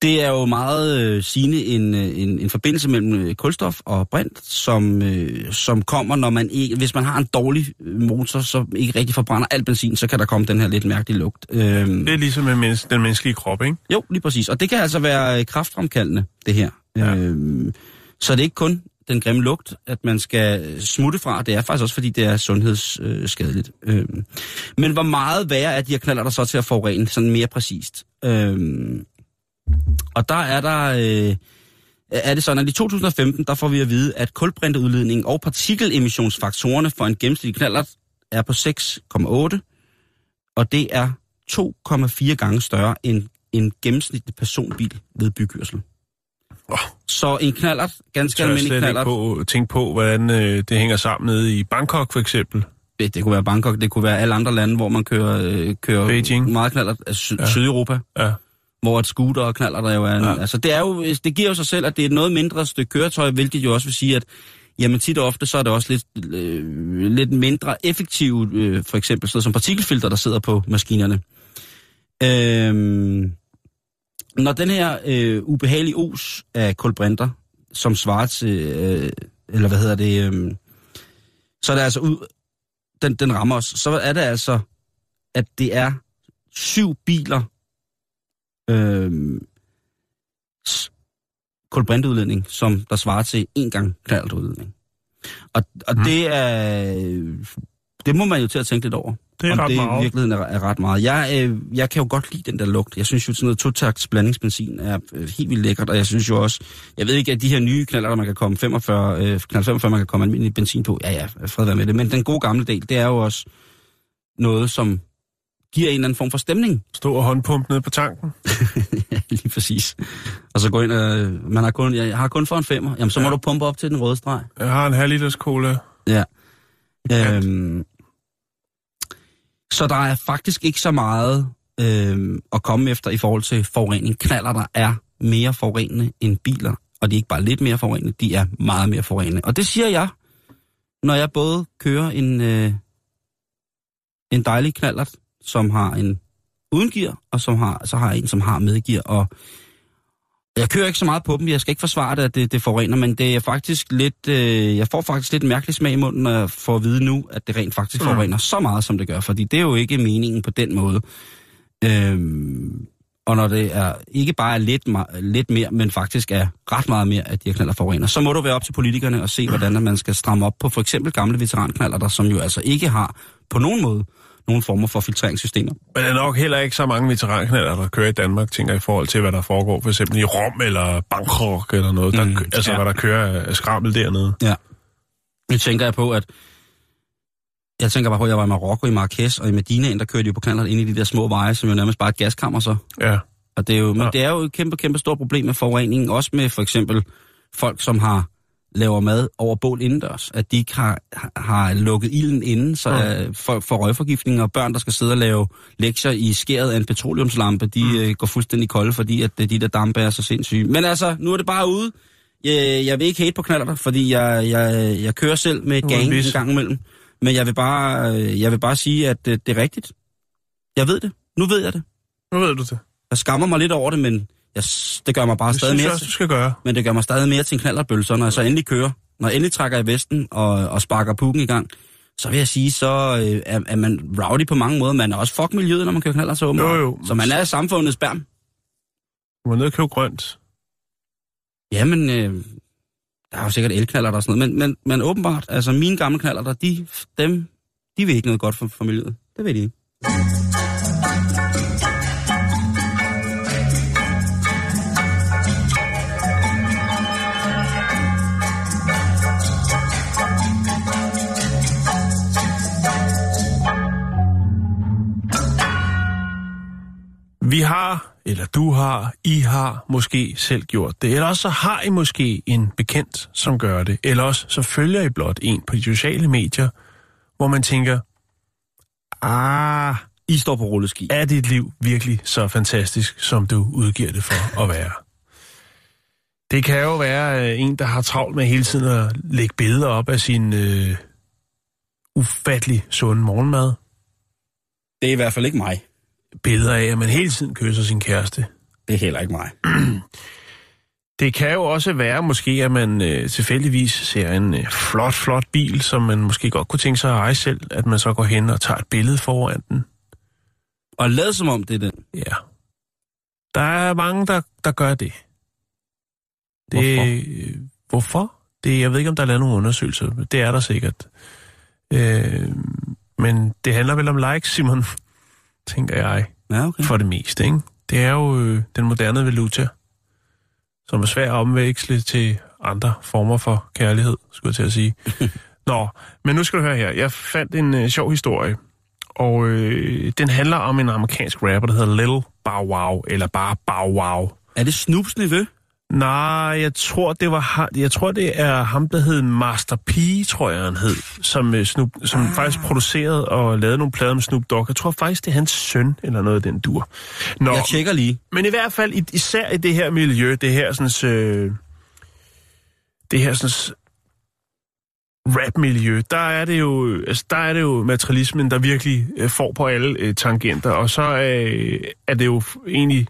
S2: Det er jo meget øh, sigende en, øh, en, en forbindelse mellem øh, kulstof og brint, som, øh, som kommer, når man ikke, hvis man har en dårlig øh, motor, så ikke rigtig forbrænder alt benzin, så kan der komme den her lidt mærkelige lugt. Øh,
S1: Det er ligesom en mens- den menneskelige krop, ikke?
S2: jo, lige præcis. Og det kan altså være kraftfremkaldende, det her.
S1: Ja.
S2: Øh, så det er ikke kun den grimme lugt, at man skal smutte fra. Det er faktisk også, fordi det er sundhedsskadeligt. Øh, men hvor meget værre er de her knaller der så til at forurene, sådan mere præcist? Øh, og der er der... Øh, er det sådan, at i 2015, der får vi at vide, at kulbrinteudledningen og partikelemissionsfaktorerne for en gennemsnitlig knallert er på 6,8, og det er 2,4 gange større end en gennemsnitlig personbil ved bykørsel.
S1: Åh.
S2: Så en knallert, ganske
S1: Tør jeg
S2: almindelig
S1: slet ikke
S2: knallert,
S1: på, tænke på, hvordan øh, det hænger sammen nede i Bangkok, for eksempel.
S2: det, det kunne være Bangkok, det kunne være alle andre lande, hvor man kører, øh, kører
S1: Beijing.
S2: meget knallert, altså Syd-
S1: Ja.
S2: Sydeuropa,
S1: Ja.
S2: Hvor et scooter og knaller der jo er. Ja.
S1: Ja.
S2: Altså det, er jo, det giver jo sig selv, at det er et noget mindre stykke køretøj, hvilket jo også vil sige, at jamen tit og ofte, så er det også lidt, øh, lidt mindre effektivt, øh, for eksempel sådan som partikelfilter, der sidder på maskinerne. Øhm, når den her øh, ubehagelige os af kulbrinter, som svarer til, øh, eller hvad hedder det, øh, så er det altså ud, den, den rammer os, så er det altså, at det er syv biler, øh, kulbrinteudledning, som der svarer til en gang knaldudledning. Og, og
S1: Mm.
S2: det er, det må man jo til at tænke lidt over.
S1: Det er
S2: om
S1: ret
S2: det i
S1: meget.
S2: virkeligheden er, er ret meget. Jeg, øh, jeg kan jo godt lide den der lugt. Jeg synes jo, sådan noget totakts blandingsbenzin er øh, helt vildt lækkert, og jeg synes jo også, jeg ved ikke, at de her nye knaller, der man kan komme 45, øh, knald 45, man kan komme almindelig benzin på, ja ja, fred være med det, men den gode gamle del, det er jo også noget, som giver en eller anden form for stemning.
S1: Stå og håndpumpe ned på tanken.
S2: ja, lige præcis. Og så gå ind og, man har kun, jeg har kun for en femmer, jamen så må
S1: Ja.
S2: du pumpe op til den røde streg.
S1: Jeg har en halv liters cola.
S2: Ja.
S1: Ja.
S2: Øhm, så der er faktisk ikke så meget øhm, at komme efter i forhold til forurening. Knaller, der er mere forurenende end biler, og de er ikke bare lidt mere forurenende, de er meget mere forurenende. Og det siger jeg, når jeg både kører en, øh, en dejlig knallert, som har en uden gear, og som har, så har jeg en, som har med gear. Og jeg kører ikke så meget på dem, jeg skal ikke forsvare det, at det, det forurener, men det er faktisk lidt, øh, jeg får faktisk lidt mærkelig smag i munden, når jeg får at vide nu, at det rent faktisk
S1: Mm.
S2: forurener så meget, som det gør, fordi det er jo ikke meningen på den måde. Øhm, og når det er ikke bare er lidt, lidt mere, men faktisk er ret meget mere, at de her knaller forurener, så må du være op til politikerne og se, hvordan man skal stramme op på for eksempel gamle veteranknaller, der som jo altså ikke har på nogen måde nogen former for filtreringssystemer.
S1: Men der er nok heller ikke så mange veteranknaller, der kører i Danmark, tænker i forhold til, hvad der foregår, for eksempel i Rom eller Bangkok eller noget. Der,
S2: Mm,
S1: altså,
S2: ja.
S1: hvad der kører af skrammel dernede.
S2: Ja. Nu tænker jeg på, at jeg tænker bare på, at jeg var i Marokko, i Marrakesh og i Medina, der kørte de jo på knaller ind i de der små veje, som jo nærmest bare et gaskammer så.
S1: Ja.
S2: Og det er jo, men
S1: Ja.
S2: det er jo et kæmpe, kæmpe stort problem med forureningen, også med for eksempel folk, som har laver mad over bål indendørs, at de ikke har, har lukket ilden inden, så
S1: Ja.
S2: for, for røgforgiftning, og børn, der skal sidde og lave lektier i skæret af en petroleumslampe, de mm. øh, går fuldstændig kolde, fordi at øh, de der dampe er så sindssyge. Men altså, nu er det bare ude. Jeg, jeg vil ikke hate på knaller, fordi jeg, jeg, jeg kører selv med et gang en gang imellem. Men jeg vil bare, øh, jeg vil bare sige, at det, det er rigtigt. Jeg ved det. Nu ved jeg det.
S1: Nu ved du det.
S2: Jeg skammer mig lidt over det, men jeg, det gør mig bare
S1: Det
S2: stadig
S1: synes
S2: mere
S1: også, du skal gøre.
S2: men det gør mig stadig mere til en knallerbøl, så når jeg så endelig kører, når jeg endelig trækker i vesten og, og sparker pukken i gang, så vil jeg sige, så øh, er, er man rowdy på mange måder. Man er også fuck miljøet, når man kører knaller så åbenbart.
S1: Jo, jo.
S2: Så man er samfundets bærm.
S1: Du må ned og købe grønt.
S2: Jamen, øh, der er jo sikkert elknaller og sådan noget, men, men, men åbenbart, altså mine gamle knaller, der, de, dem, de vil ikke noget godt for, for miljøet. Det ved de ikke.
S1: Vi har, eller du har, I har måske selv gjort det. Eller også så har I måske en bekendt, som gør det. Eller også så følger I blot en på de sociale medier, hvor man tænker, ah,
S2: I står på rulleski.
S1: er dit liv virkelig så fantastisk, som du udgiver det for at være? Det kan jo være øh, en, der har travlt med hele tiden at lægge billeder op af sin øh, ufattelig sunde morgenmad.
S2: Det er i hvert fald ikke mig.
S1: Billeder af, at man hele tiden kysser sin kæreste.
S2: Det er heller ikke mig.
S1: Det kan jo også være måske, at man øh, tilfældigvis ser en øh, flot, flot bil, som man måske godt kunne tænke sig at eje selv, at man så går hen og tager et billede foran den.
S2: Og lad som om det er den.
S1: Ja. Der er mange, der, der gør det. det
S2: Hvorfor?
S1: øh, hvorfor? Det, jeg ved ikke, om der er lavet nogle undersøgelser. Det er der sikkert. Øh, men det handler vel om likes, Simon, tænker jeg,
S2: Ja, okay.
S1: for det meste. Ikke? Det er jo øh, den moderne valuta, som er svær at omveksle til andre former for kærlighed, skulle jeg til at sige. Nå, men nu skal du høre her. Jeg fandt en øh, sjov historie, og øh, den handler om en amerikansk rapper, der hedder Lil Bow Wow, eller bare Bow Wow.
S2: Er det Snoops niveau?
S1: Nej, jeg tror, det var jeg tror, det er ham, der hed Master P, tror jeg, han hed, som, øh, Snoop, som ah. faktisk producerede og lavede nogle plader med Snoop Dogg. Jeg tror faktisk, det er hans søn, eller noget af den dur. Nå,
S2: Jeg tjekker lige.
S1: men i hvert fald, især i det her miljø, det her sådan, øh, det her sådan, rap-miljø, der er det jo, altså, der er det jo materialismen, der virkelig øh, får på alle øh, tangenter, og så øh, er det jo egentlig,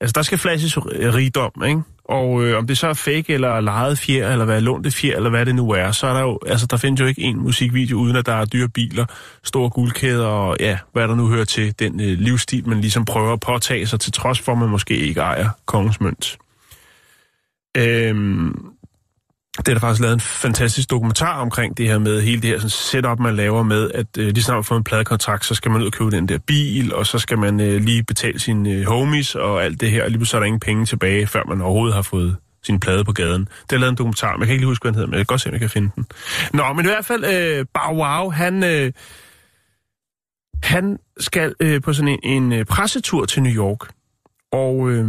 S1: altså der skal flashes rigdom, ikke? Og øh, om det så er fake eller lejet fjer, eller hvad lånte fjer, eller hvad det nu er, så er der jo, altså der findes jo ikke en musikvideo, uden at der er dyre biler, store guldkæder og ja, hvad der nu hører til den øh, livsstil, man ligesom prøver at påtage sig, til trods for, at man måske ikke ejer kongens mønt. Øhm, det er der faktisk lavet en fantastisk dokumentar omkring det her med hele det her sådan setup, man laver med, at øh, lige snart man får en pladekontrakt, så skal man ud og købe den der bil, og så skal man øh, lige betale sine øh, homies og alt det her, og lige så er der ingen penge tilbage, før man overhovedet har fået sin plade på gaden. Det er lavet en dokumentar, men jeg kan ikke lige huske, hvad den hedder, men jeg kan godt se, om jeg kan finde den. Nå, men i hvert fald, øh, Bow Wow, han, øh, han skal øh, på sådan en, en øh, pressetur til New York, og øh,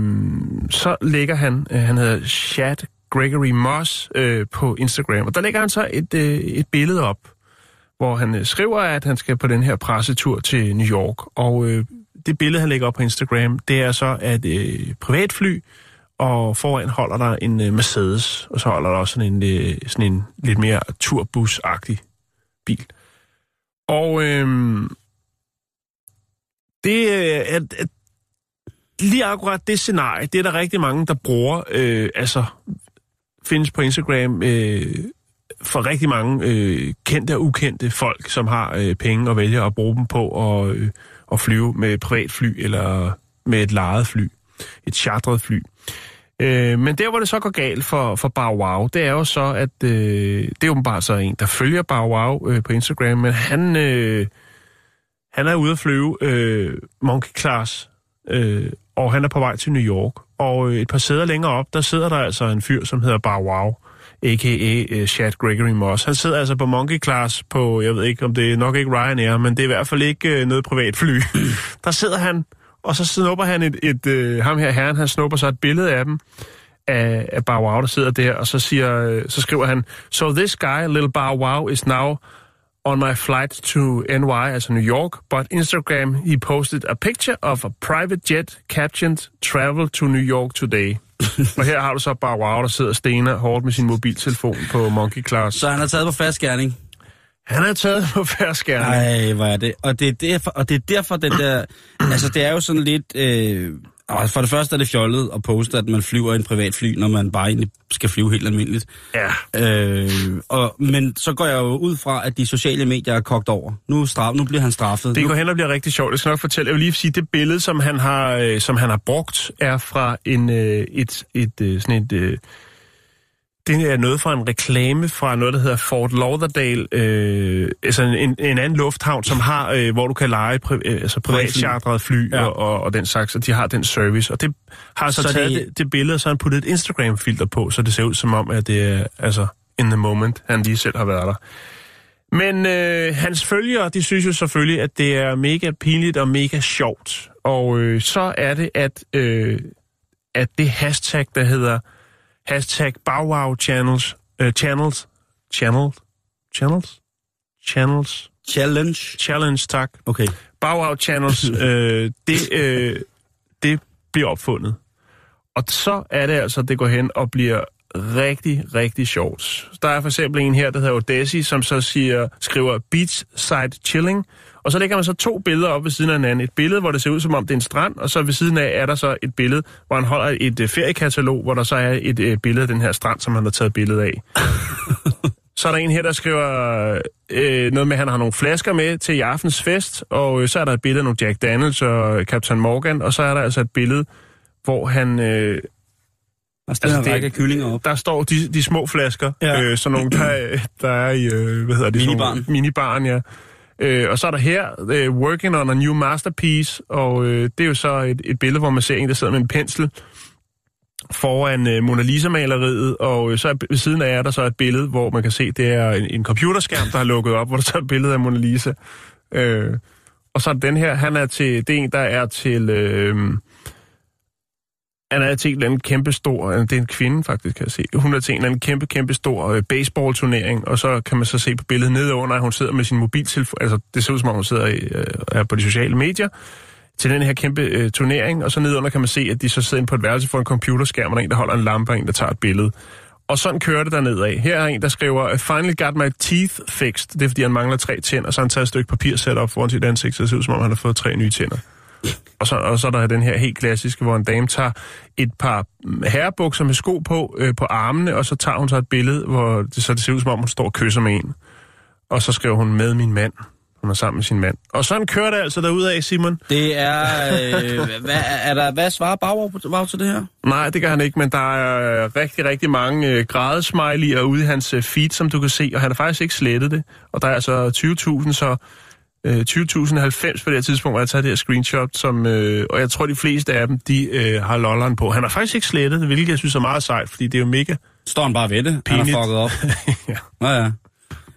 S1: så lægger han, øh, han hedder Chad Gregory Moss øh, på Instagram, og der lægger han så et, øh, et billede op, hvor han øh, skriver, at han skal på den her pressetur til New York. Og øh, det billede, han lægger op på Instagram, det er så et øh, privatfly, og foran holder der en øh, Mercedes, og så holder der også sådan en, øh, sådan en lidt mere turbus-agtig bil. Og øh, det øh, er, er lige akkurat det scenarie, det er der rigtig mange, der bruger, øh, altså findes på Instagram øh, for rigtig mange øh, kendte og ukendte folk, som har øh, penge og vælger at bruge dem på at, øh, at flyve med et privatfly eller med et lejet fly, et chartret fly. Øh, men der, hvor det så går galt for, for Bow Wow, det er jo så, at øh, det er åbenbart så en, der følger Bow Wow øh, på Instagram, men han, øh, han er ude at flyve øh, Monkey Class, øh, og han er på vej til New York. Og øh, et par sæder længere op, der sidder der altså en fyr, som hedder Bow Wow, a.k.a. Øh, Chad Gregory Moss. Han sidder altså på Monkey Class på, jeg ved ikke, om det er nok ikke Ryanair, men det er i hvert fald ikke øh, noget privat fly. der sidder han, og så snupper han et, et et ham her herren, han snupper så et billede af dem, af, af Bow Wow, der sidder der, og så, siger, så skriver han, So this guy, little Bow Wow, is now on my flight to NY, altså New York, but Instagram, he posted a picture of a private jet captioned Travel to New York today. og her har du så bare wow, der sidder stener hårdt med sin mobiltelefon på Monkey Class.
S2: Så han er taget på fast.
S1: Han er taget på færskærne.
S2: Nej, hvor er det. Og det er derfor, og det er derfor den der... altså, det er jo sådan lidt... Øh, og for det første er det fjollet at poste, at man flyver i en privat fly, når man bare egentlig skal flyve helt almindeligt.
S1: Ja.
S2: Øh, og, men så går jeg jo ud fra, at de sociale medier er kogt over. Nu, straf, nu bliver han straffet.
S1: Det
S2: nu,
S1: går hen og bliver rigtig sjovt. Jeg skal nok fortælle. Jeg vil lige sige, det billede, som han har, øh, som han har brugt, er fra en, øh, et, et, øh, sådan et... Øh, det er noget fra en reklame fra noget, der hedder Fort Lauderdale, øh, altså en, en, en anden lufthavn, som har, øh, hvor du kan lege pri, øh, altså privatchartret fly
S2: Ja.
S1: og, og, og den slags, og de har den service. Og det har så,
S2: Så
S1: så taget
S2: det-
S1: det, det billede, og så har han puttet et Instagram-filter på, så det ser ud som om, at det er altså in the moment, han lige selv har været der. Men øh, hans følgere, de synes jo selvfølgelig, at det er mega pinligt og mega sjovt. Og øh, så er det, at, øh, at det hashtag, der hedder hashtag BowWow Channels, øh, channels, channel, channels, channels,
S2: Challenge.
S1: challenge, tak.
S2: Okay.
S1: BowWow Channels, øh, det, øh, det bliver opfundet. Og så er det altså, det går hen og bliver rigtig, rigtig sjovt. Der er for eksempel en her, der hedder Odessi, som så siger, skriver beachside chilling, Og så lægger man så to billeder op ved siden af hinanden. Et billede, hvor det ser ud som om det er en strand, og så ved siden af er der så et billede, hvor han holder et øh, feriekatalog, hvor der så er et øh, billede af den her strand, som han har taget billede af. så er der en her, der skriver øh, noget med, at han har nogle flasker med til i aftens fest, og øh, så er der et billede af nogle Jack Daniels og Captain Morgan, og så er der altså et billede, hvor han... Øh,
S2: altså,
S1: det-
S2: række kyllinger op.
S1: der står de, de små flasker,
S2: Ja.
S1: øh, sådan nogle, der, der er i, øh, hvad hedder det? sådan
S2: Minibaren.
S1: Minibaren, ja. Øh, og så er der her, øh, Working on a New Masterpiece, og øh, det er jo så et, et billede, hvor man ser en, der sidder med en pensel foran øh, Mona Lisa-maleriet, og øh, så er, ved siden af er der så et billede, hvor man kan se, det er en, en computerskærm, der har lukket op, hvor der så er et billede af Mona Lisa. Øh, og så er den her, han er til, det er en, der er til... Øh, han er til en eller anden kæmpe stor, øh, det er en kvinde faktisk, kan jeg se. Hun er til en eller anden kæmpe, kæmpe stor øh, baseballturnering, og så kan man så se på billedet nedenunder, at hun sidder med sin mobiltelefon, altså det ser ud som om hun sidder i, er på de sociale medier, til den her kæmpe øh, turnering, og så nedenunder kan man se, at de så sidder inde på et værelse for en computerskærm, og der er en, der holder en lampe, og en, der tager et billede. Og sådan kører det derned af. Her er en, der skriver, I finally got my teeth fixed. Det er, fordi han mangler tre tænder, og så har han taget et stykke papir sat op foran sit ansigt, så det ser ud, som om han har fået tre nye tænder. Og så, og så er der den her helt klassiske, hvor en dame tager et par herrebukser med sko på, øh, på armene, og så tager hun så et billede, hvor det, så det ser ud, som om hun står og kysser med en. Og så skriver hun med min mand. Hun er sammen med sin mand. Og sådan kører det altså derudad, Simon.
S2: Det er... Øh, hvad, er der, hvad svarer Bauer, Bauer til det her?
S1: Nej, det gør han ikke, men der er øh, rigtig, rigtig mange øh, grædesmiley'er ude i hans øh, feed, som du kan se, og han har faktisk ikke slettet det. Og der er altså 20.000, så øh, 20.090 på det her tidspunkt, hvor jeg tager det her screenshot, som, øh, og jeg tror, de fleste af dem, de øh, har lolleren på. Han har faktisk ikke slettet hvilket jeg synes er meget sejt, fordi det er jo mega...
S2: Står han bare ved det? Han
S1: Pinligt.
S2: har fucket op.
S1: ja.
S2: Nå ja.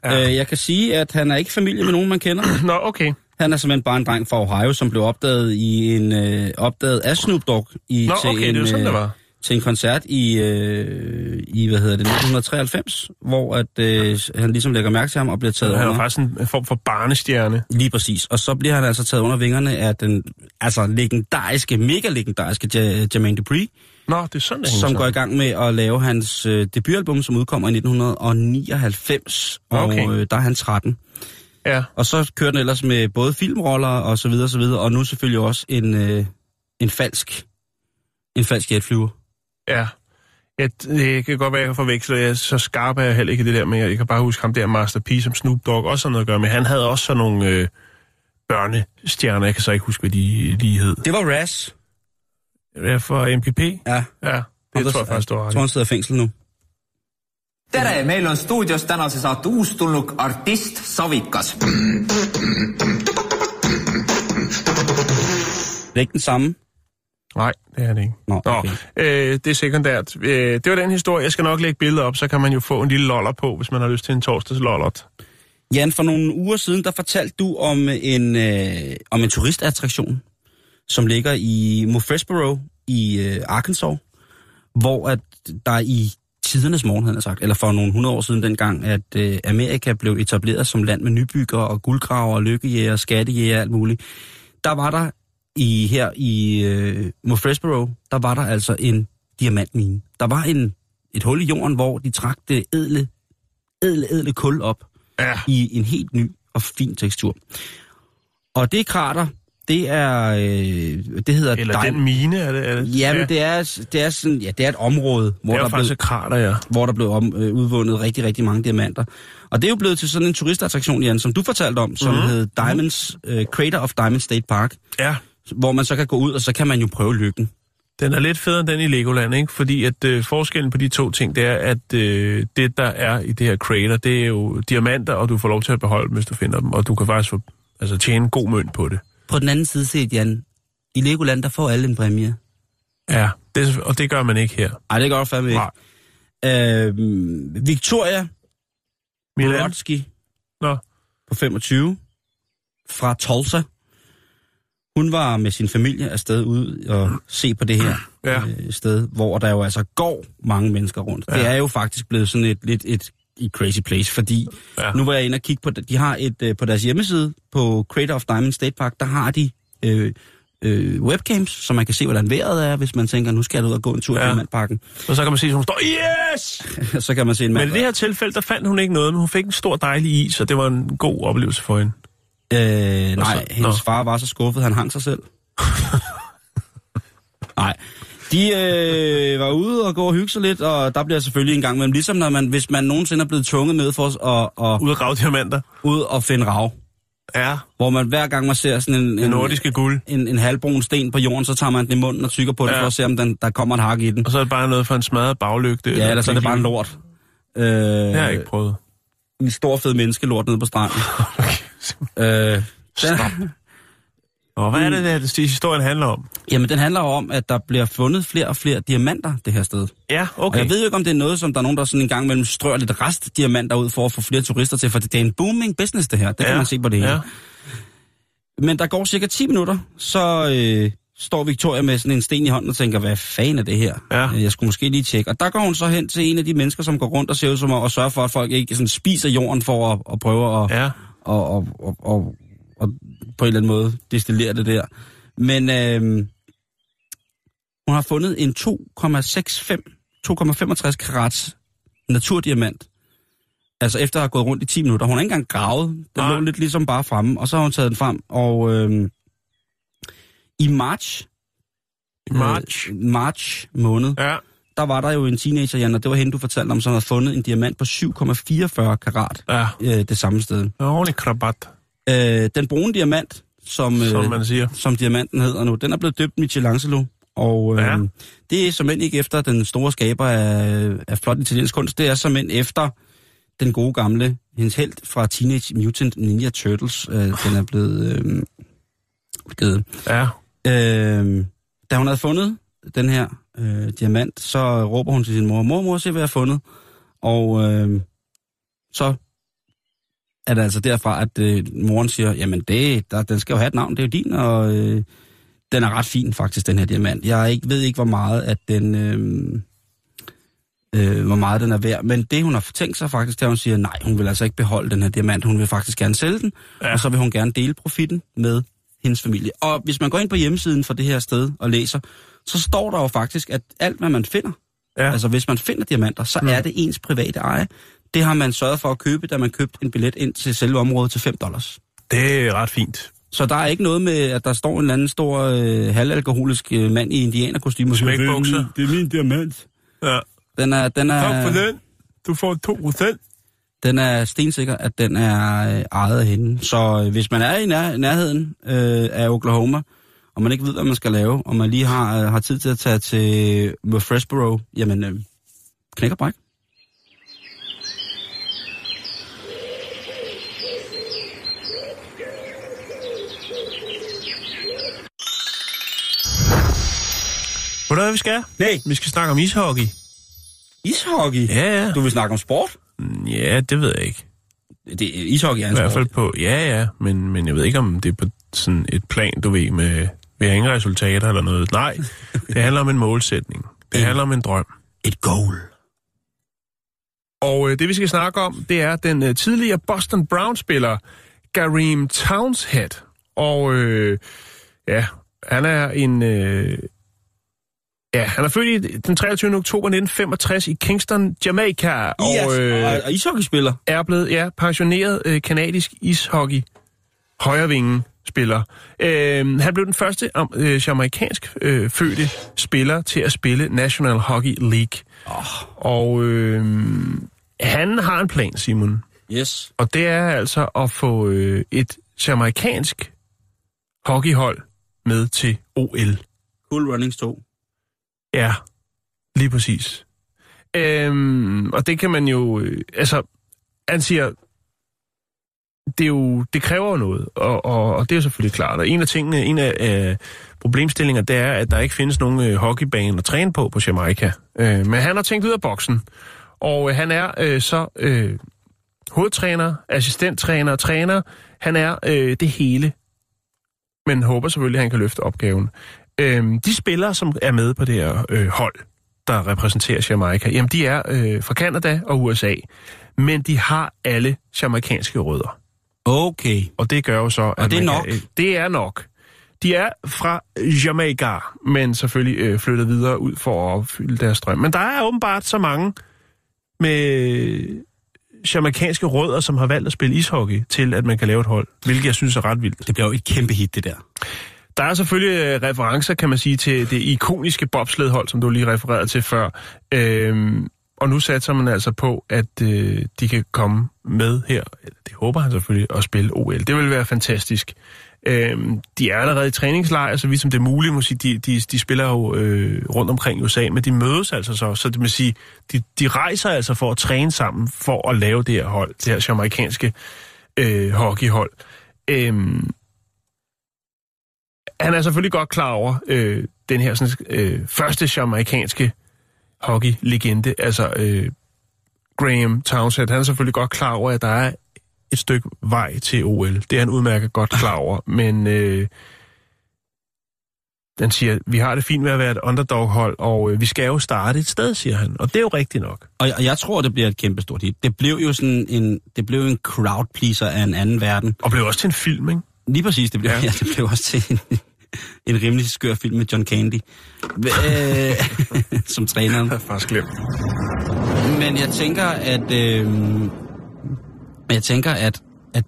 S1: Ja.
S2: Øh, jeg kan sige, at han er ikke familie med nogen, man kender.
S1: Nå, okay.
S2: Han er simpelthen bare en dreng fra Ohio, som blev opdaget i en øh, opdaget af Snoop Dogg i,
S1: Nå,
S2: til,
S1: okay,
S2: en,
S1: det er jo sådan,
S2: øh,
S1: det var.
S2: Til en koncert i, øh, i hvad hedder det, 1993, hvor at, øh, han ligesom lægger mærke til ham og bliver taget
S1: Han er
S2: under.
S1: faktisk en form for barnestjerne.
S2: Lige præcis. Og så bliver han altså taget under vingerne af den altså legendariske, mega legendariske Ja- Jermaine Dupri,
S1: Nå, det er sådan,
S2: som går i gang med at lave hans øh, debutalbum, som udkommer i 1999. Og
S1: Okay.
S2: øh, der er han 13.
S1: Ja,
S2: Og så kører den ellers med både filmroller og så videre, og så videre, og nu selvfølgelig også en, øh, en falsk en falsk jetflyver.
S1: Ja. Ja, det kan godt være, at jeg forveksler. Jeg så skarp er jeg heller ikke det der, men jeg kan bare huske ham der Master P, som Snoop Dogg også har noget at gøre med. Han havde også sådan nogle øh, børnestjerner. Jeg kan så ikke huske, hvad de, de hed.
S2: Det var Raz.
S1: Ja, for MPP?
S2: Ja.
S1: Ja, det tror jeg faktisk, du har
S2: Jeg tror, han sidder i fængsel nu.
S3: tere, meil on stuudios tänase saate uustulnuk artist Savikas.
S2: Det er ikke den samme.
S1: Nej, det er det ikke.
S2: Nå,
S1: Nå,
S2: okay.
S1: øh, det er sekundært. Øh, det var den historie. Jeg skal nok lægge billeder op, så kan man jo få en lille loller på, hvis man har lyst til en torsdags lollert.
S2: Jan, for nogle uger siden, der fortalte du om en, øh, om en turistattraktion, som ligger i Murfreesboro i øh, Arkansas, hvor at der i tidernes morgen, havde sagt, eller for nogle hundrede år siden dengang, at øh, Amerika blev etableret som land med nybygger og guldgraver og lykkejæger, skattejæger og alt muligt. Der var der i her i øh, Murfreesboro, der var der altså en diamantmine. Der var en, et hul i jorden, hvor de trak det edle, edle, edle kul op
S1: Ja.
S2: i en helt ny og fin tekstur. Og det krater, det er, øh, det hedder...
S1: Eller
S2: Di-
S1: den mine, er det? Er det?
S2: Jamen,
S1: ja.
S2: det er, det er sådan, ja, det er et område, hvor
S1: det er
S2: der, blev,
S1: krater, ja.
S2: hvor der blev om, øh, udvundet rigtig, rigtig mange diamanter. Og det er jo blevet til sådan en turistattraktion, Jan, som du fortalte om, som
S1: Mhm.
S2: mm. hed Diamonds, øh, Crater of Diamond State Park,
S1: Ja,
S2: hvor man så kan gå ud, og så kan man jo prøve lykken.
S1: den er lidt federe end den i Legoland, ikke? Fordi at øh, forskellen på de to ting, det er, at øh, det, der er i det her crater, det er jo diamanter, og du får lov til at beholde dem, hvis du finder dem. Og du kan faktisk få, altså, tjene god mønt på det.
S2: På den anden side set, Jan, i Legoland, der får alle en præmie.
S1: Ja, det, og det gør man ikke her.
S2: Ej, det gør fandme ikke.
S1: Nej.
S2: Øh, Victoria
S1: Milan?
S2: Brodsky,
S1: Nå,
S2: på 25 fra Tulsa. Hun var med sin familie afsted ud og se på det her
S1: Ja.
S2: øh, sted, hvor der jo altså går mange mennesker rundt. Ja. Det er jo faktisk blevet sådan et lidt et, et crazy place, fordi ja. Nu var jeg inde og kigge på. De har et øh, på deres hjemmeside på Crater of Diamond State Park, der har de øh, øh, webcams, så man kan se, hvordan vejret er, hvis man tænker, nu skal jeg ud og gå en tur ja. i. Diamantparken.
S1: og så kan man se, at hun står, yes!
S2: så kan man se en
S1: Men
S2: mand.
S1: i det her tilfælde, der fandt hun ikke noget, men hun fik en stor dejlig is, og det var en god oplevelse for hende.
S2: Øh, nej,
S1: så-
S2: hendes
S1: Nå.
S2: far var så skuffet, han hang sig selv. nej. De øh, var ude og gå og hygge sig lidt, og der bliver selvfølgelig en gang imellem, ligesom når man, hvis man nogensinde er blevet tvunget med for at, at,
S1: Ud af gravdiamanter.
S2: ud og finde rav.
S1: Ja,
S2: Hvor man hver gang man ser sådan en,
S1: det
S2: en,
S1: nordiske guld.
S2: en, en halvbrun sten på jorden, så tager man den i munden og tykker på det,
S1: Ja.
S2: for at se, om den, der kommer et hak i den.
S1: Og så er det bare noget for en smadret baglygte.
S2: Ja, ellers er det bare en lort. Øh,
S1: Det har jeg ikke prøvet.
S2: En stor fed menneskelort nede på stranden. øh, den,
S1: Og hvad er det, der, det historien handler om?
S2: jamen, den handler om, at der bliver fundet flere og flere diamanter det her sted.
S1: Ja,
S2: Okay. Og jeg ved jo ikke, om det er noget, som der er nogen, der sådan en gang mellem strør lidt restdiamanter ud for at få flere turister til, for det er en booming business, det her. Det ja. kan man se på det hele.
S1: Ja.
S2: Men der går cirka 10 minutter, så øh, står Victoria med sådan en sten i hånden og tænker, hvad fanden er det her?
S1: Ja.
S2: Jeg skulle måske lige tjekke. Og der går hun så hen til en af de mennesker, som går rundt og ser ud som om at sørge for, at folk ikke sådan spiser jorden for at, at prøve at,
S1: Ja.
S2: Og, og, og, og, og på en eller anden måde destillere det der. Men øh, hun har fundet en 2,65 2,65 karats naturdiamant. Altså efter at have gået rundt i 10 minutter. Hun har ikke engang gravet. Den
S1: Nej.
S2: lå lidt ligesom bare fremme, og så har hun taget den frem. Og øh, i marts,
S1: I march.
S2: øh, march måned,
S1: Ja.
S2: Der var der jo en teenager, Jan, og det var hende, du fortalte om, som havde fundet en diamant på 7,44 karat
S1: Ja.
S2: øh, det samme sted.
S1: Ordentlig krabat,
S2: Øh, den brune diamant, som, øh,
S1: som man siger.
S2: som diamanten hedder nu, den er blevet døbt Michelangelo. Og øh,
S1: Ja.
S2: det er som ikke efter den store skaber af, af flot italiensk kunst, det er som efter den gode gamle, hendes held fra Teenage Mutant Ninja Turtles, øh, den er blevet øh, givet.
S1: Ja.
S2: Øh, da hun havde fundet den her øh, diamant, så råber hun til sin mor, mor, mor, se hvad jeg har fundet. Og øh, så er det altså derfra, at øh, moren siger, jamen det, der, den skal jo have et navn, det er jo din, og øh, den er ret fin faktisk, den her diamant. Jeg ikke, ved ikke, hvor meget, at den... Øh, øh, hvor meget den er værd. Men det, hun har tænkt sig faktisk, det er, at hun siger, nej, hun vil altså ikke beholde den her diamant. Hun vil faktisk gerne sælge den,
S1: Ja.
S2: og så vil hun gerne dele profitten med hendes familie. Og hvis man går ind på hjemmesiden for det her sted og læser, så står der jo faktisk, at alt, hvad man finder,
S1: Ja.
S2: ja. altså hvis man finder diamanter, så
S1: Mm.
S2: er det ens private eje. Det har man sørget for at købe, da man købte en billet ind til selve området til 5 dollars.
S1: Det er ret fint.
S2: Så der er ikke noget med, at der står en eller anden stor øh, halvalkoholisk øh, mand i indianerkostyme "Det er
S1: Smækbukser."
S2: min- det er min diamant.
S1: Ja.
S2: Den er, den er,
S1: den. Du får 2 procent.
S2: Den er stensikker, at den er øh, ejet af hende. Så øh, hvis man er i nær, nærheden øh, af Oklahoma, og man ikke ved, hvad man skal lave, og man lige har, øh, har tid til at tage til Murfreesboro, jamen, øh, knæk og bræk.
S1: Ved du hvad vi skal?
S2: Nej.
S1: Vi skal snakke om ishockey.
S2: Ishockey?
S1: Ja, ja.
S2: Du vil snakke om sport?
S1: Ja, det ved jeg ikke.
S2: Det, ishockey er
S1: I
S2: en
S1: hvert fald på, ja, ja, men, men jeg ved ikke, om det er på sådan et plan, du ved, med, vi har ingen resultater eller noget. Nej, det handler om en målsætning. Det
S2: En-
S1: handler om en drøm.
S2: Et goal.
S1: Og øh, det, vi skal snakke om, det er den øh, tidligere Boston Brown-spiller, Kareem Townshead. Og øh, ja, han er en... Øh, ja, han er født i den 23. oktober 1965 i Kingston, Jamaica.
S2: Yes.
S1: Og øh,
S2: og, og ishockeyspiller.
S1: er blevet ja, pensioneret øh, kanadisk ishockey højrevinge spiller. Øh, han blev den første om, øh, jamaikansk øh, fødte spiller til at spille National Hockey League.
S2: Oh.
S1: Og øh, han har en plan, Simon.
S2: Yes.
S1: Og det er altså at få øh, et jamaikansk hockeyhold med til OL.
S2: Cool Runnings 2.
S1: Ja, lige præcis. Øhm, og det kan man jo... Øh, altså, han siger, det, er jo, det kræver jo noget, og, og, og det er selvfølgelig klart. Og en af tingene, en af øh, problemstillinger, det er, at der ikke findes nogen øh, hockeybane at træne på på Jamaica. Øh, men han har tænkt ud af boksen, og øh, han er øh, så øh, hovedtræner, assistenttræner, træner. Han er øh, det hele, men håber selvfølgelig, at han kan løfte opgaven. Øh, de spillere, som er med på det her øh, hold, der repræsenterer Jamaica, jamen de er øh, fra Kanada og USA, men de har alle jamaikanske rødder.
S2: Okay.
S1: Og det gør jo så, at
S2: det er nok?
S1: Kan, det er nok. De er fra Jamaica, men selvfølgelig øh, flyttet videre ud for at opfylde deres drøm. Men der er åbenbart så mange med jamaikanske rødder, som har valgt at spille ishockey, til at man kan lave et hold, hvilket jeg synes er ret vildt.
S2: Det bliver jo et kæmpe hit, det der.
S1: Der er selvfølgelig øh, referencer, kan man sige, til det ikoniske bobsledhold, som du lige refererede til før. Øhm, og nu satser man altså på, at øh, de kan komme med her. Det håber han selvfølgelig at spille OL. Det vil være fantastisk. Øhm, de er allerede i træningslejr, så vidt som det er muligt. Må sige, de, de, de spiller jo øh, rundt omkring i USA, men de mødes altså så. Så det vil sige, de, de rejser altså for at træne sammen for at lave det her hold, det her jamaikanske øh, hockeyhold. Øhm, han er selvfølgelig godt klar over øh, den her sådan, øh, første jamaikanske hockey-legende, altså øh, Graham Townsend. Han er selvfølgelig godt klar over, at der er et stykke vej til OL. Det er han udmærket godt klar over, men øh, den siger, vi har det fint med at være et underdog-hold, og øh, vi skal jo starte et sted, siger han. Og det er jo rigtigt nok.
S2: Og, og jeg tror, det bliver et kæmpe stort hit. Det blev jo sådan en, det blev en crowd pleaser af en anden verden.
S1: Og blev også til en film, ikke?
S2: Lige præcis, det blev, ja.
S1: Ja.
S2: det blev også til en, en rimelig skør film med John Candy øh, som træneren.
S1: Jeg faktisk glemt.
S2: Men jeg tænker, at øh, jeg tænker, at, at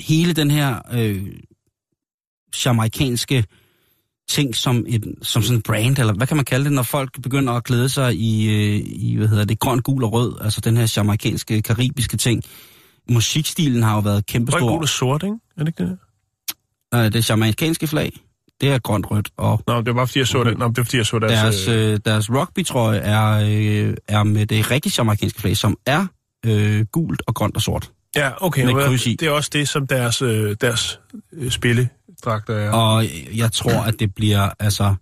S2: hele den her øh, jamaikanske ting som, et, som sådan en brand, eller hvad kan man kalde det, når folk begynder at klæde sig i, øh, i hvad hedder det, grøn, gul og rød, altså den her jamaikanske, karibiske ting. Musikstilen har jo været kæmpestor.
S1: gul og sort, ikke? Er det ikke det?
S2: Øh, det jamaikanske flag, det er grønt, rødt, og
S1: Nå, det var bare fordi, jeg så det. Nå, det var fordi, jeg så deres...
S2: deres,
S1: øh,
S2: øh, deres rugby-trøje er, øh, er med det rigtige jamaikanske flag, som er øh, gult og grønt og sort.
S1: ja, okay.
S2: med kryds i.
S1: Det er også det, som deres, øh, deres øh, spilledragter er.
S2: Og jeg tror, at det bliver, altså,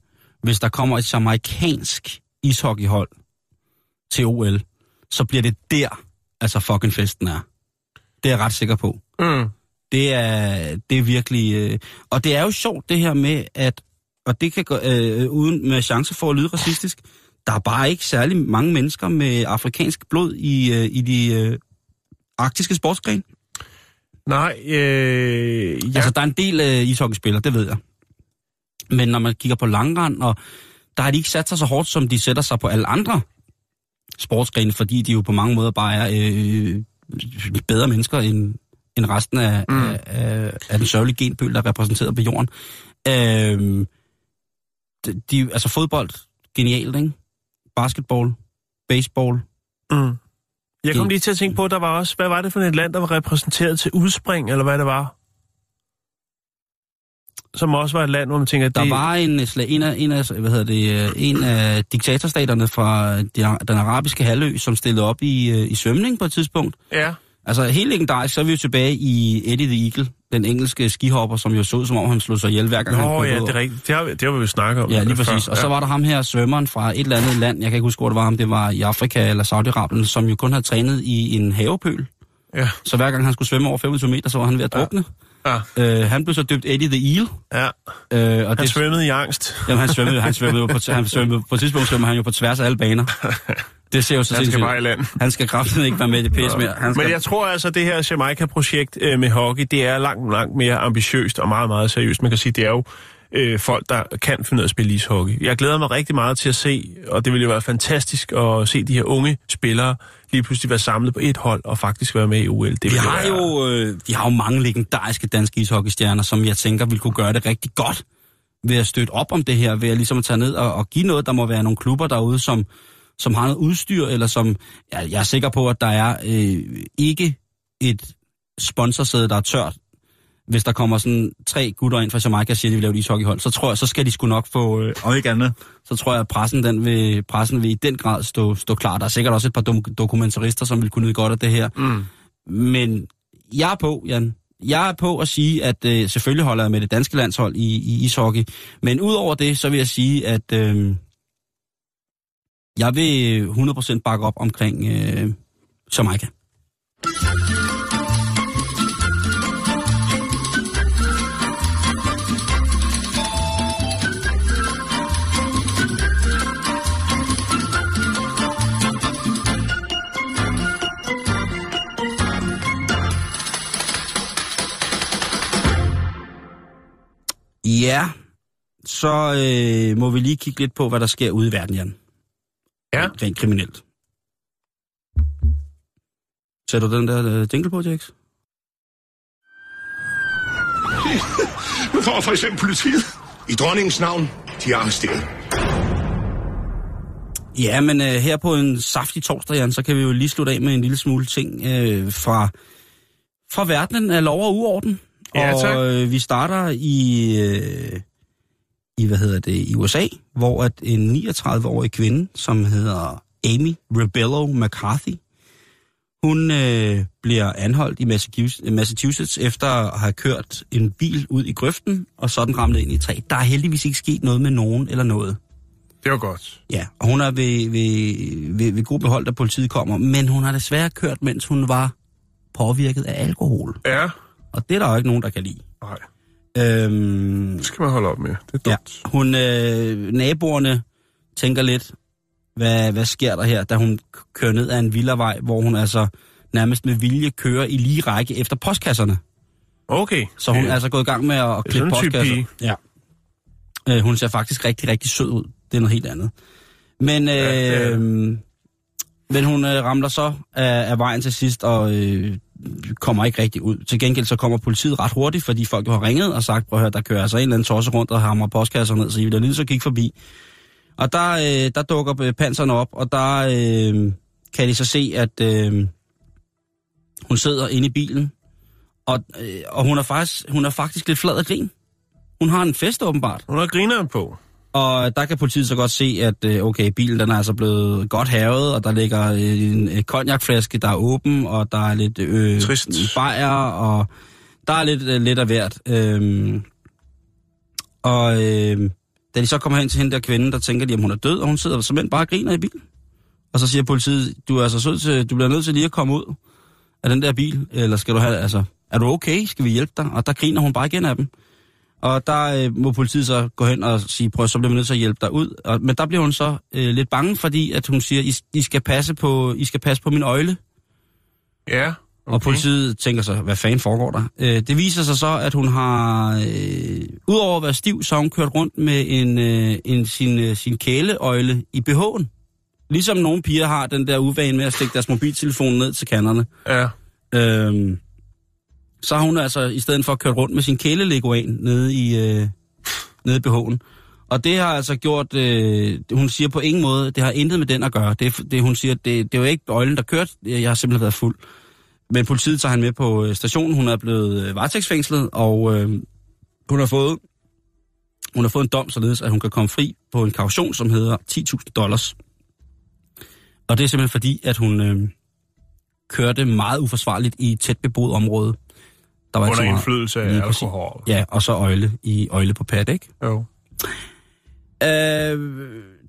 S2: hvis der kommer et jamaikansk ishockeyhold til OL, så bliver det der, altså fucking festen er. Det er jeg ret sikker på.
S1: Mm.
S2: Det er, det er virkelig... Øh, og det er jo sjovt det her med, at... Og det kan gå, øh, uden med chance for at lyde racistisk. Der er bare ikke særlig mange mennesker med afrikansk blod i, øh, i de øh, arktiske sportsgrene.
S1: Nej, øh,
S2: ja, Altså, der er en del øh, ishockeyspillere, det ved jeg. Men når man kigger på langrand, og der har de ikke sat sig så hårdt, som de sætter sig på alle andre sportsgrene, fordi de jo på mange måder bare er øh, bedre mennesker end, end resten af, mm. af, af, af den sørgelige genpøl, der er repræsenteret på jorden. Øh, de, de, altså fodbold, genialt, ikke? Basketball, baseball,
S1: Mm. Jeg kom lige til at tænke på, der var også, hvad var det for et land, der var repræsenteret til udspring, eller hvad det var? Som også var et land, hvor man tænker, at
S2: Der
S1: det...
S2: var en, sla- en, af, en, af, hvad hedder det, øh, en af diktatorstaterne fra de- den arabiske halvø, som stillede op i, øh, i svømning på et tidspunkt.
S1: Ja,
S2: Altså helt legendarisk, så er vi jo tilbage i Eddie the Eagle, den engelske skihopper, som jo så ud, som om han slog sig ihjel hver gang han
S1: Nå
S2: kørte
S1: ja,
S2: ud.
S1: det er rigtigt. Det har, vi- det har vi jo snakket om.
S2: Ja, lige
S1: før.
S2: præcis. Og så var der ham her, svømmeren fra et eller andet land, jeg kan ikke huske, hvor det var, om det var i Afrika eller Saudi-Arabien, som jo kun havde trænet i en havepøl.
S1: Ja,
S2: Så hver gang han skulle svømme over 25 meter, så var han ved at drukne.
S1: ja,
S2: Øh, han blev så døbt Eddie the Eel.
S1: ja.
S2: Øh, og
S1: Han
S2: det,
S1: svømmede i angst.
S2: Jamen, han svømmede, han svømmede på, han svømmede, på et tidspunkt svømmer han jo på tværs af alle baner. Det ser jo så
S1: Han skal bare i land.
S2: Han skal kraftigt ikke være med i det pis mere. Han skal,
S1: Men jeg tror altså, at det her Jamaica-projekt øh, med hockey, det er langt, langt mere ambitiøst og meget, meget seriøst. Man kan sige, det er jo øh, folk, der kan finde ud af at spille ishockey. Jeg glæder mig rigtig meget til at se, og det ville jo være fantastisk at se de her unge spillere lige pludselig være samlet på et hold og faktisk være med i OL. Det
S2: vi har
S1: være...
S2: jo, øh, vi har jo mange legendariske danske ishockeystjerner, som jeg tænker vil kunne gøre det rigtig godt ved at støtte op om det her, ved at ligesom at tage ned og, og give noget. Der må være nogle klubber derude, som, som har noget udstyr, eller som, ja, jeg er sikker på, at der er øh, ikke et sponsorsæde, der er tørt. Hvis der kommer sådan tre gutter ind fra Jamaica og siger, at de vil lave et ishockeyhold, så tror jeg, så skal de sgu nok få, øh, og ikke andet, så tror jeg, at pressen, den vil, pressen vil i den grad stå, stå klar. Der er sikkert også et par dom- dokumentarister, som vil kunne nyde godt af det her.
S1: Mm.
S2: Men jeg er på, Jan. Jeg er på at sige, at øh, selvfølgelig holder jeg med det danske landshold i, i ishockey. Men udover det, så vil jeg sige, at øh, jeg vil 100% bakke op omkring øh, Jamaica. Ja, så øh, må vi lige kigge lidt på, hvad der sker ude i verden, Jan.
S1: Ja.
S2: Rent kriminelt. Sætter du den der uh, jingle på, Jax?
S4: Nu kommer for eksempel politiet. I dronningens navn, de er arresteret.
S2: Ja, men uh, her på en saftig torsdag, Jan, så kan vi jo lige slutte af med en lille smule ting uh, fra, fra verdenen af lov og uorden.
S1: Ja, tak.
S2: og uh, vi starter i, uh, i, hvad hedder det, i USA, hvor at en 39-årig kvinde, som hedder Amy Rebello McCarthy, hun øh, bliver anholdt i Massachusetts, efter at have kørt en bil ud i grøften, og sådan ramlet ind i træ. Der er heldigvis ikke sket noget med nogen eller noget.
S1: Det var godt.
S2: Ja, og hun er ved, ved, ved, ved god behold, da politiet kommer, men hun har desværre kørt, mens hun var påvirket af alkohol.
S1: Ja.
S2: Og det er der jo ikke nogen, der kan lide.
S1: Nej,
S2: Øhm,
S1: det skal man holde op med. Det er
S2: ja,
S1: dumt.
S2: hun, øh, naboerne tænker lidt, hvad, hvad sker der her, da hun kører ned ad en villavej, hvor hun altså nærmest med vilje kører i lige række efter postkasserne.
S1: Okay.
S2: Så hun
S1: Ja.
S2: er altså gået i gang med at, at klippe
S1: type
S2: postkasser.
S1: pige.
S2: Ja. Øh, hun ser faktisk rigtig, rigtig sød ud. Det er noget helt andet. Men, øh,
S1: Ja, det.
S2: men hun øh, ramler så af, af vejen til sidst og øh, kommer ikke rigtig ud. Til gengæld så kommer politiet ret hurtigt, fordi folk jo har ringet og sagt, prøv at høre, der kører altså en eller anden tosse rundt og hamrer postkasser ned, så I vil lige så kigge forbi. Og der, øh, der dukker øh, panserne op, og der øh, kan de så se, at øh, hun sidder inde i bilen, og, øh, og hun, er faktisk, hun er faktisk lidt flad af grin. Hun har en fest åbenbart.
S1: Hun har grineren på.
S2: Og der kan politiet så godt se, at øh, okay, bilen den er altså blevet godt havet, og der ligger øh, en øh, cognacflaske, der er åben, og der er lidt øh,
S1: Trist.
S2: bajer, og der er lidt, øh, lidt af hvert. Øhm, og øh, da de så kommer hen til hende der kvinde, der tænker de, om hun er død, og hun sidder simpelthen bare og griner i bilen. Og så siger politiet, du er altså sød til, du bliver nødt til lige at komme ud af den der bil, eller skal du have, altså, er du okay, skal vi hjælpe dig? Og der griner hun bare igen af dem. Og der øh, må politiet så gå hen og sige, prøv, så bliver vi nødt til at hjælpe dig ud. Og, men der bliver hun så øh, lidt bange, fordi at hun siger, I, I, skal passe på, I skal passe på min øjle.
S1: Ja.
S2: Okay. Og politiet tænker så, hvad fanden foregår der? Øh, det viser sig så, at hun har, øh, udover at være stiv, så har hun kørt rundt med en, øh, en, sin, øh, sin kæleøjle i BH'en. Ligesom nogle piger har den der uvane med at stikke deres mobiltelefon ned til kanderne.
S1: Ja.
S2: Øhm, så har hun altså i stedet for kørt rundt med sin kæleleguan nede i, øh, nede i BH'en. Og det har altså gjort, øh, hun siger på ingen måde, det har intet med den at gøre. Det, det hun siger, det, det var ikke øjlen, der kørte, jeg har simpelthen været fuld. Men politiet tager han med på øh, stationen, hun er blevet øh, varetægtsfængslet, og øh, hun har fået hun har fået en dom, således at hun kan komme fri på en kaution, som hedder 10.000 dollars. Og det er simpelthen fordi, at hun øh, kørte meget uforsvarligt i et tæt beboet område. Der var ikke
S1: Under
S2: meget-
S1: indflydelse af alkohol.
S2: Ja, og så øjle i øjle på pat, ikke?
S1: Jo.
S2: Øh,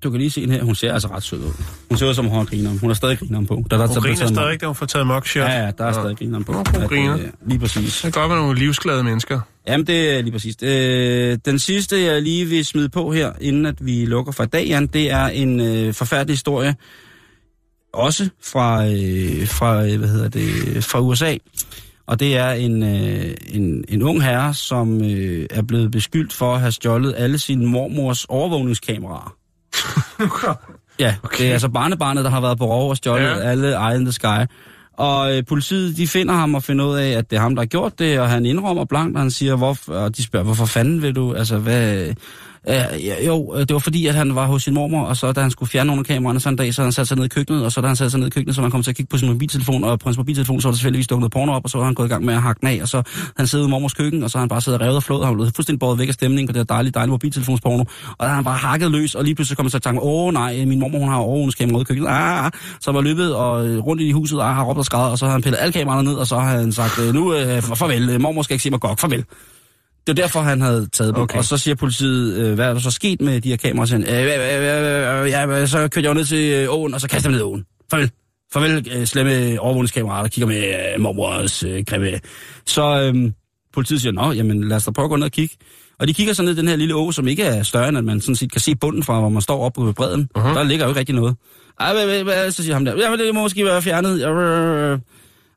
S2: du kan lige se hende her, hun ser altså ret sød ud. Hun ser ud som, hun har grineren. Hun har stadig grineren på. Der, der
S1: Hun griner stadig, da hun får taget mugshot.
S2: Ja, ja, der er stadig grineren på.
S1: Nå, hun griner.
S2: øh, lige præcis.
S1: Det godt være nogle livsglade mennesker.
S2: Jamen, det er lige præcis. Øh, den sidste, jeg lige vil smide på her, inden at vi lukker for dag, Jan, det er en øh, forfærdelig historie. Også fra, øh, fra, øh, hvad hedder det, fra USA. Og det er en, øh, en, en ung herre, som øh, er blevet beskyldt for at have stjålet alle sine mormors overvågningskameraer. Ja, okay. det er altså barnebarnet, der har været på rov og stjålet
S1: Ja.
S2: alle Eye in the Sky. Og øh, politiet, de finder ham og finder ud af, at det er ham, der har gjort det, og han indrømmer blankt, og han siger, hvorfor, og de spørger, hvorfor fanden vil du, altså hvad... Øh, ja, jo, øh, det var fordi, at han var hos sin mormor, og så da han skulle fjerne nogle af kameraerne sådan en dag, så han sat sig ned i køkkenet, og så da han satte sig ned i køkkenet, så han kom til at kigge på sin mobiltelefon, og på hans mobiltelefon, så var der selvfølgelig dukket noget porno op, og så var han gået i gang med at hakke den af, og så han sidder i mormors køkken, og så har han bare siddet og revet og flået, og han blev fuldstændig båret væk af stemningen på det der dejlige, dejlige mobiltelefonsporno, og der har han bare hakket løs, og lige pludselig kom han så i tanke, åh nej, min mormor hun har overvågningskamera kamera i køkkenet, ah, så var løbet og øh, rundt i huset, og har råbt og skrevet, og så har han pillet alle kameraerne ned, og så har han sagt, øh, nu øh, farvel, mormor skal ikke se mig godt, farvel. Det var derfor, han havde taget dem.
S1: Okay.
S2: Og så siger politiet, øh, hvad er der så sket med de her kameraer? Så, øh, øh, øh, øh, ja, så kørte jeg ned til øh, åen, og så kastede jeg ned i åen. Farvel. Farvel, øh, slemme overvågningskameraer, der kigger med øh, mormors øh, grimme. Så øh, politiet siger, nå, jamen lad os da prøve at gå ned og kigge. Og de kigger så ned i den her lille å, som ikke er større, end at man sådan set kan se bunden fra, hvor man står oppe på bredden. Uh-huh. Der ligger jo ikke rigtig noget. Ej, hvad, hvad, hvad, så siger ham der, ja, det må måske være fjernet.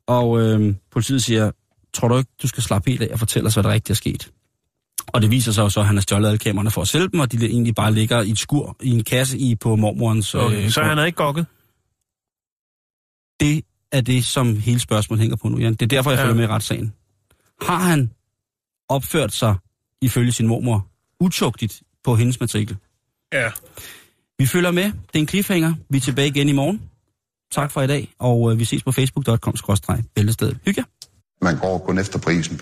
S2: Og øh, politiet siger, tror du ikke, du skal slappe helt af og fortælle os, hvad der rigtigt er sket? Og det viser sig jo så, at han har stjålet alle kameraerne for at sælge dem, og de egentlig bare ligger i et skur, i en kasse i på mormorens...
S1: Okay,
S2: øh,
S1: så han er ikke gokket?
S2: Det er det, som hele spørgsmålet hænger på nu, Jan. Det er derfor, jeg
S1: Ja.
S2: følger med i retssagen. Har han opført sig, ifølge sin mormor, utugtigt på hendes matrikel?
S1: Ja.
S2: Vi følger med. Det er en cliffhanger. Vi er tilbage igen i morgen. Tak for i dag, og øh, vi ses på facebook.com-bæltestedet. Hygge.
S5: Man går kun efter prisen.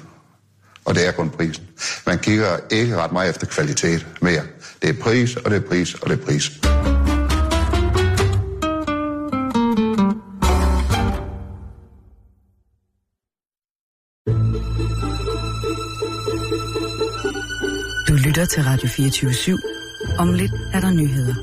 S5: Og det er kun prisen. Man kigger ikke ret meget efter kvalitet mere. Det er pris, og det er pris, og det er pris.
S6: Du lytter til Radio 24 /7. Om lidt er der nyheder.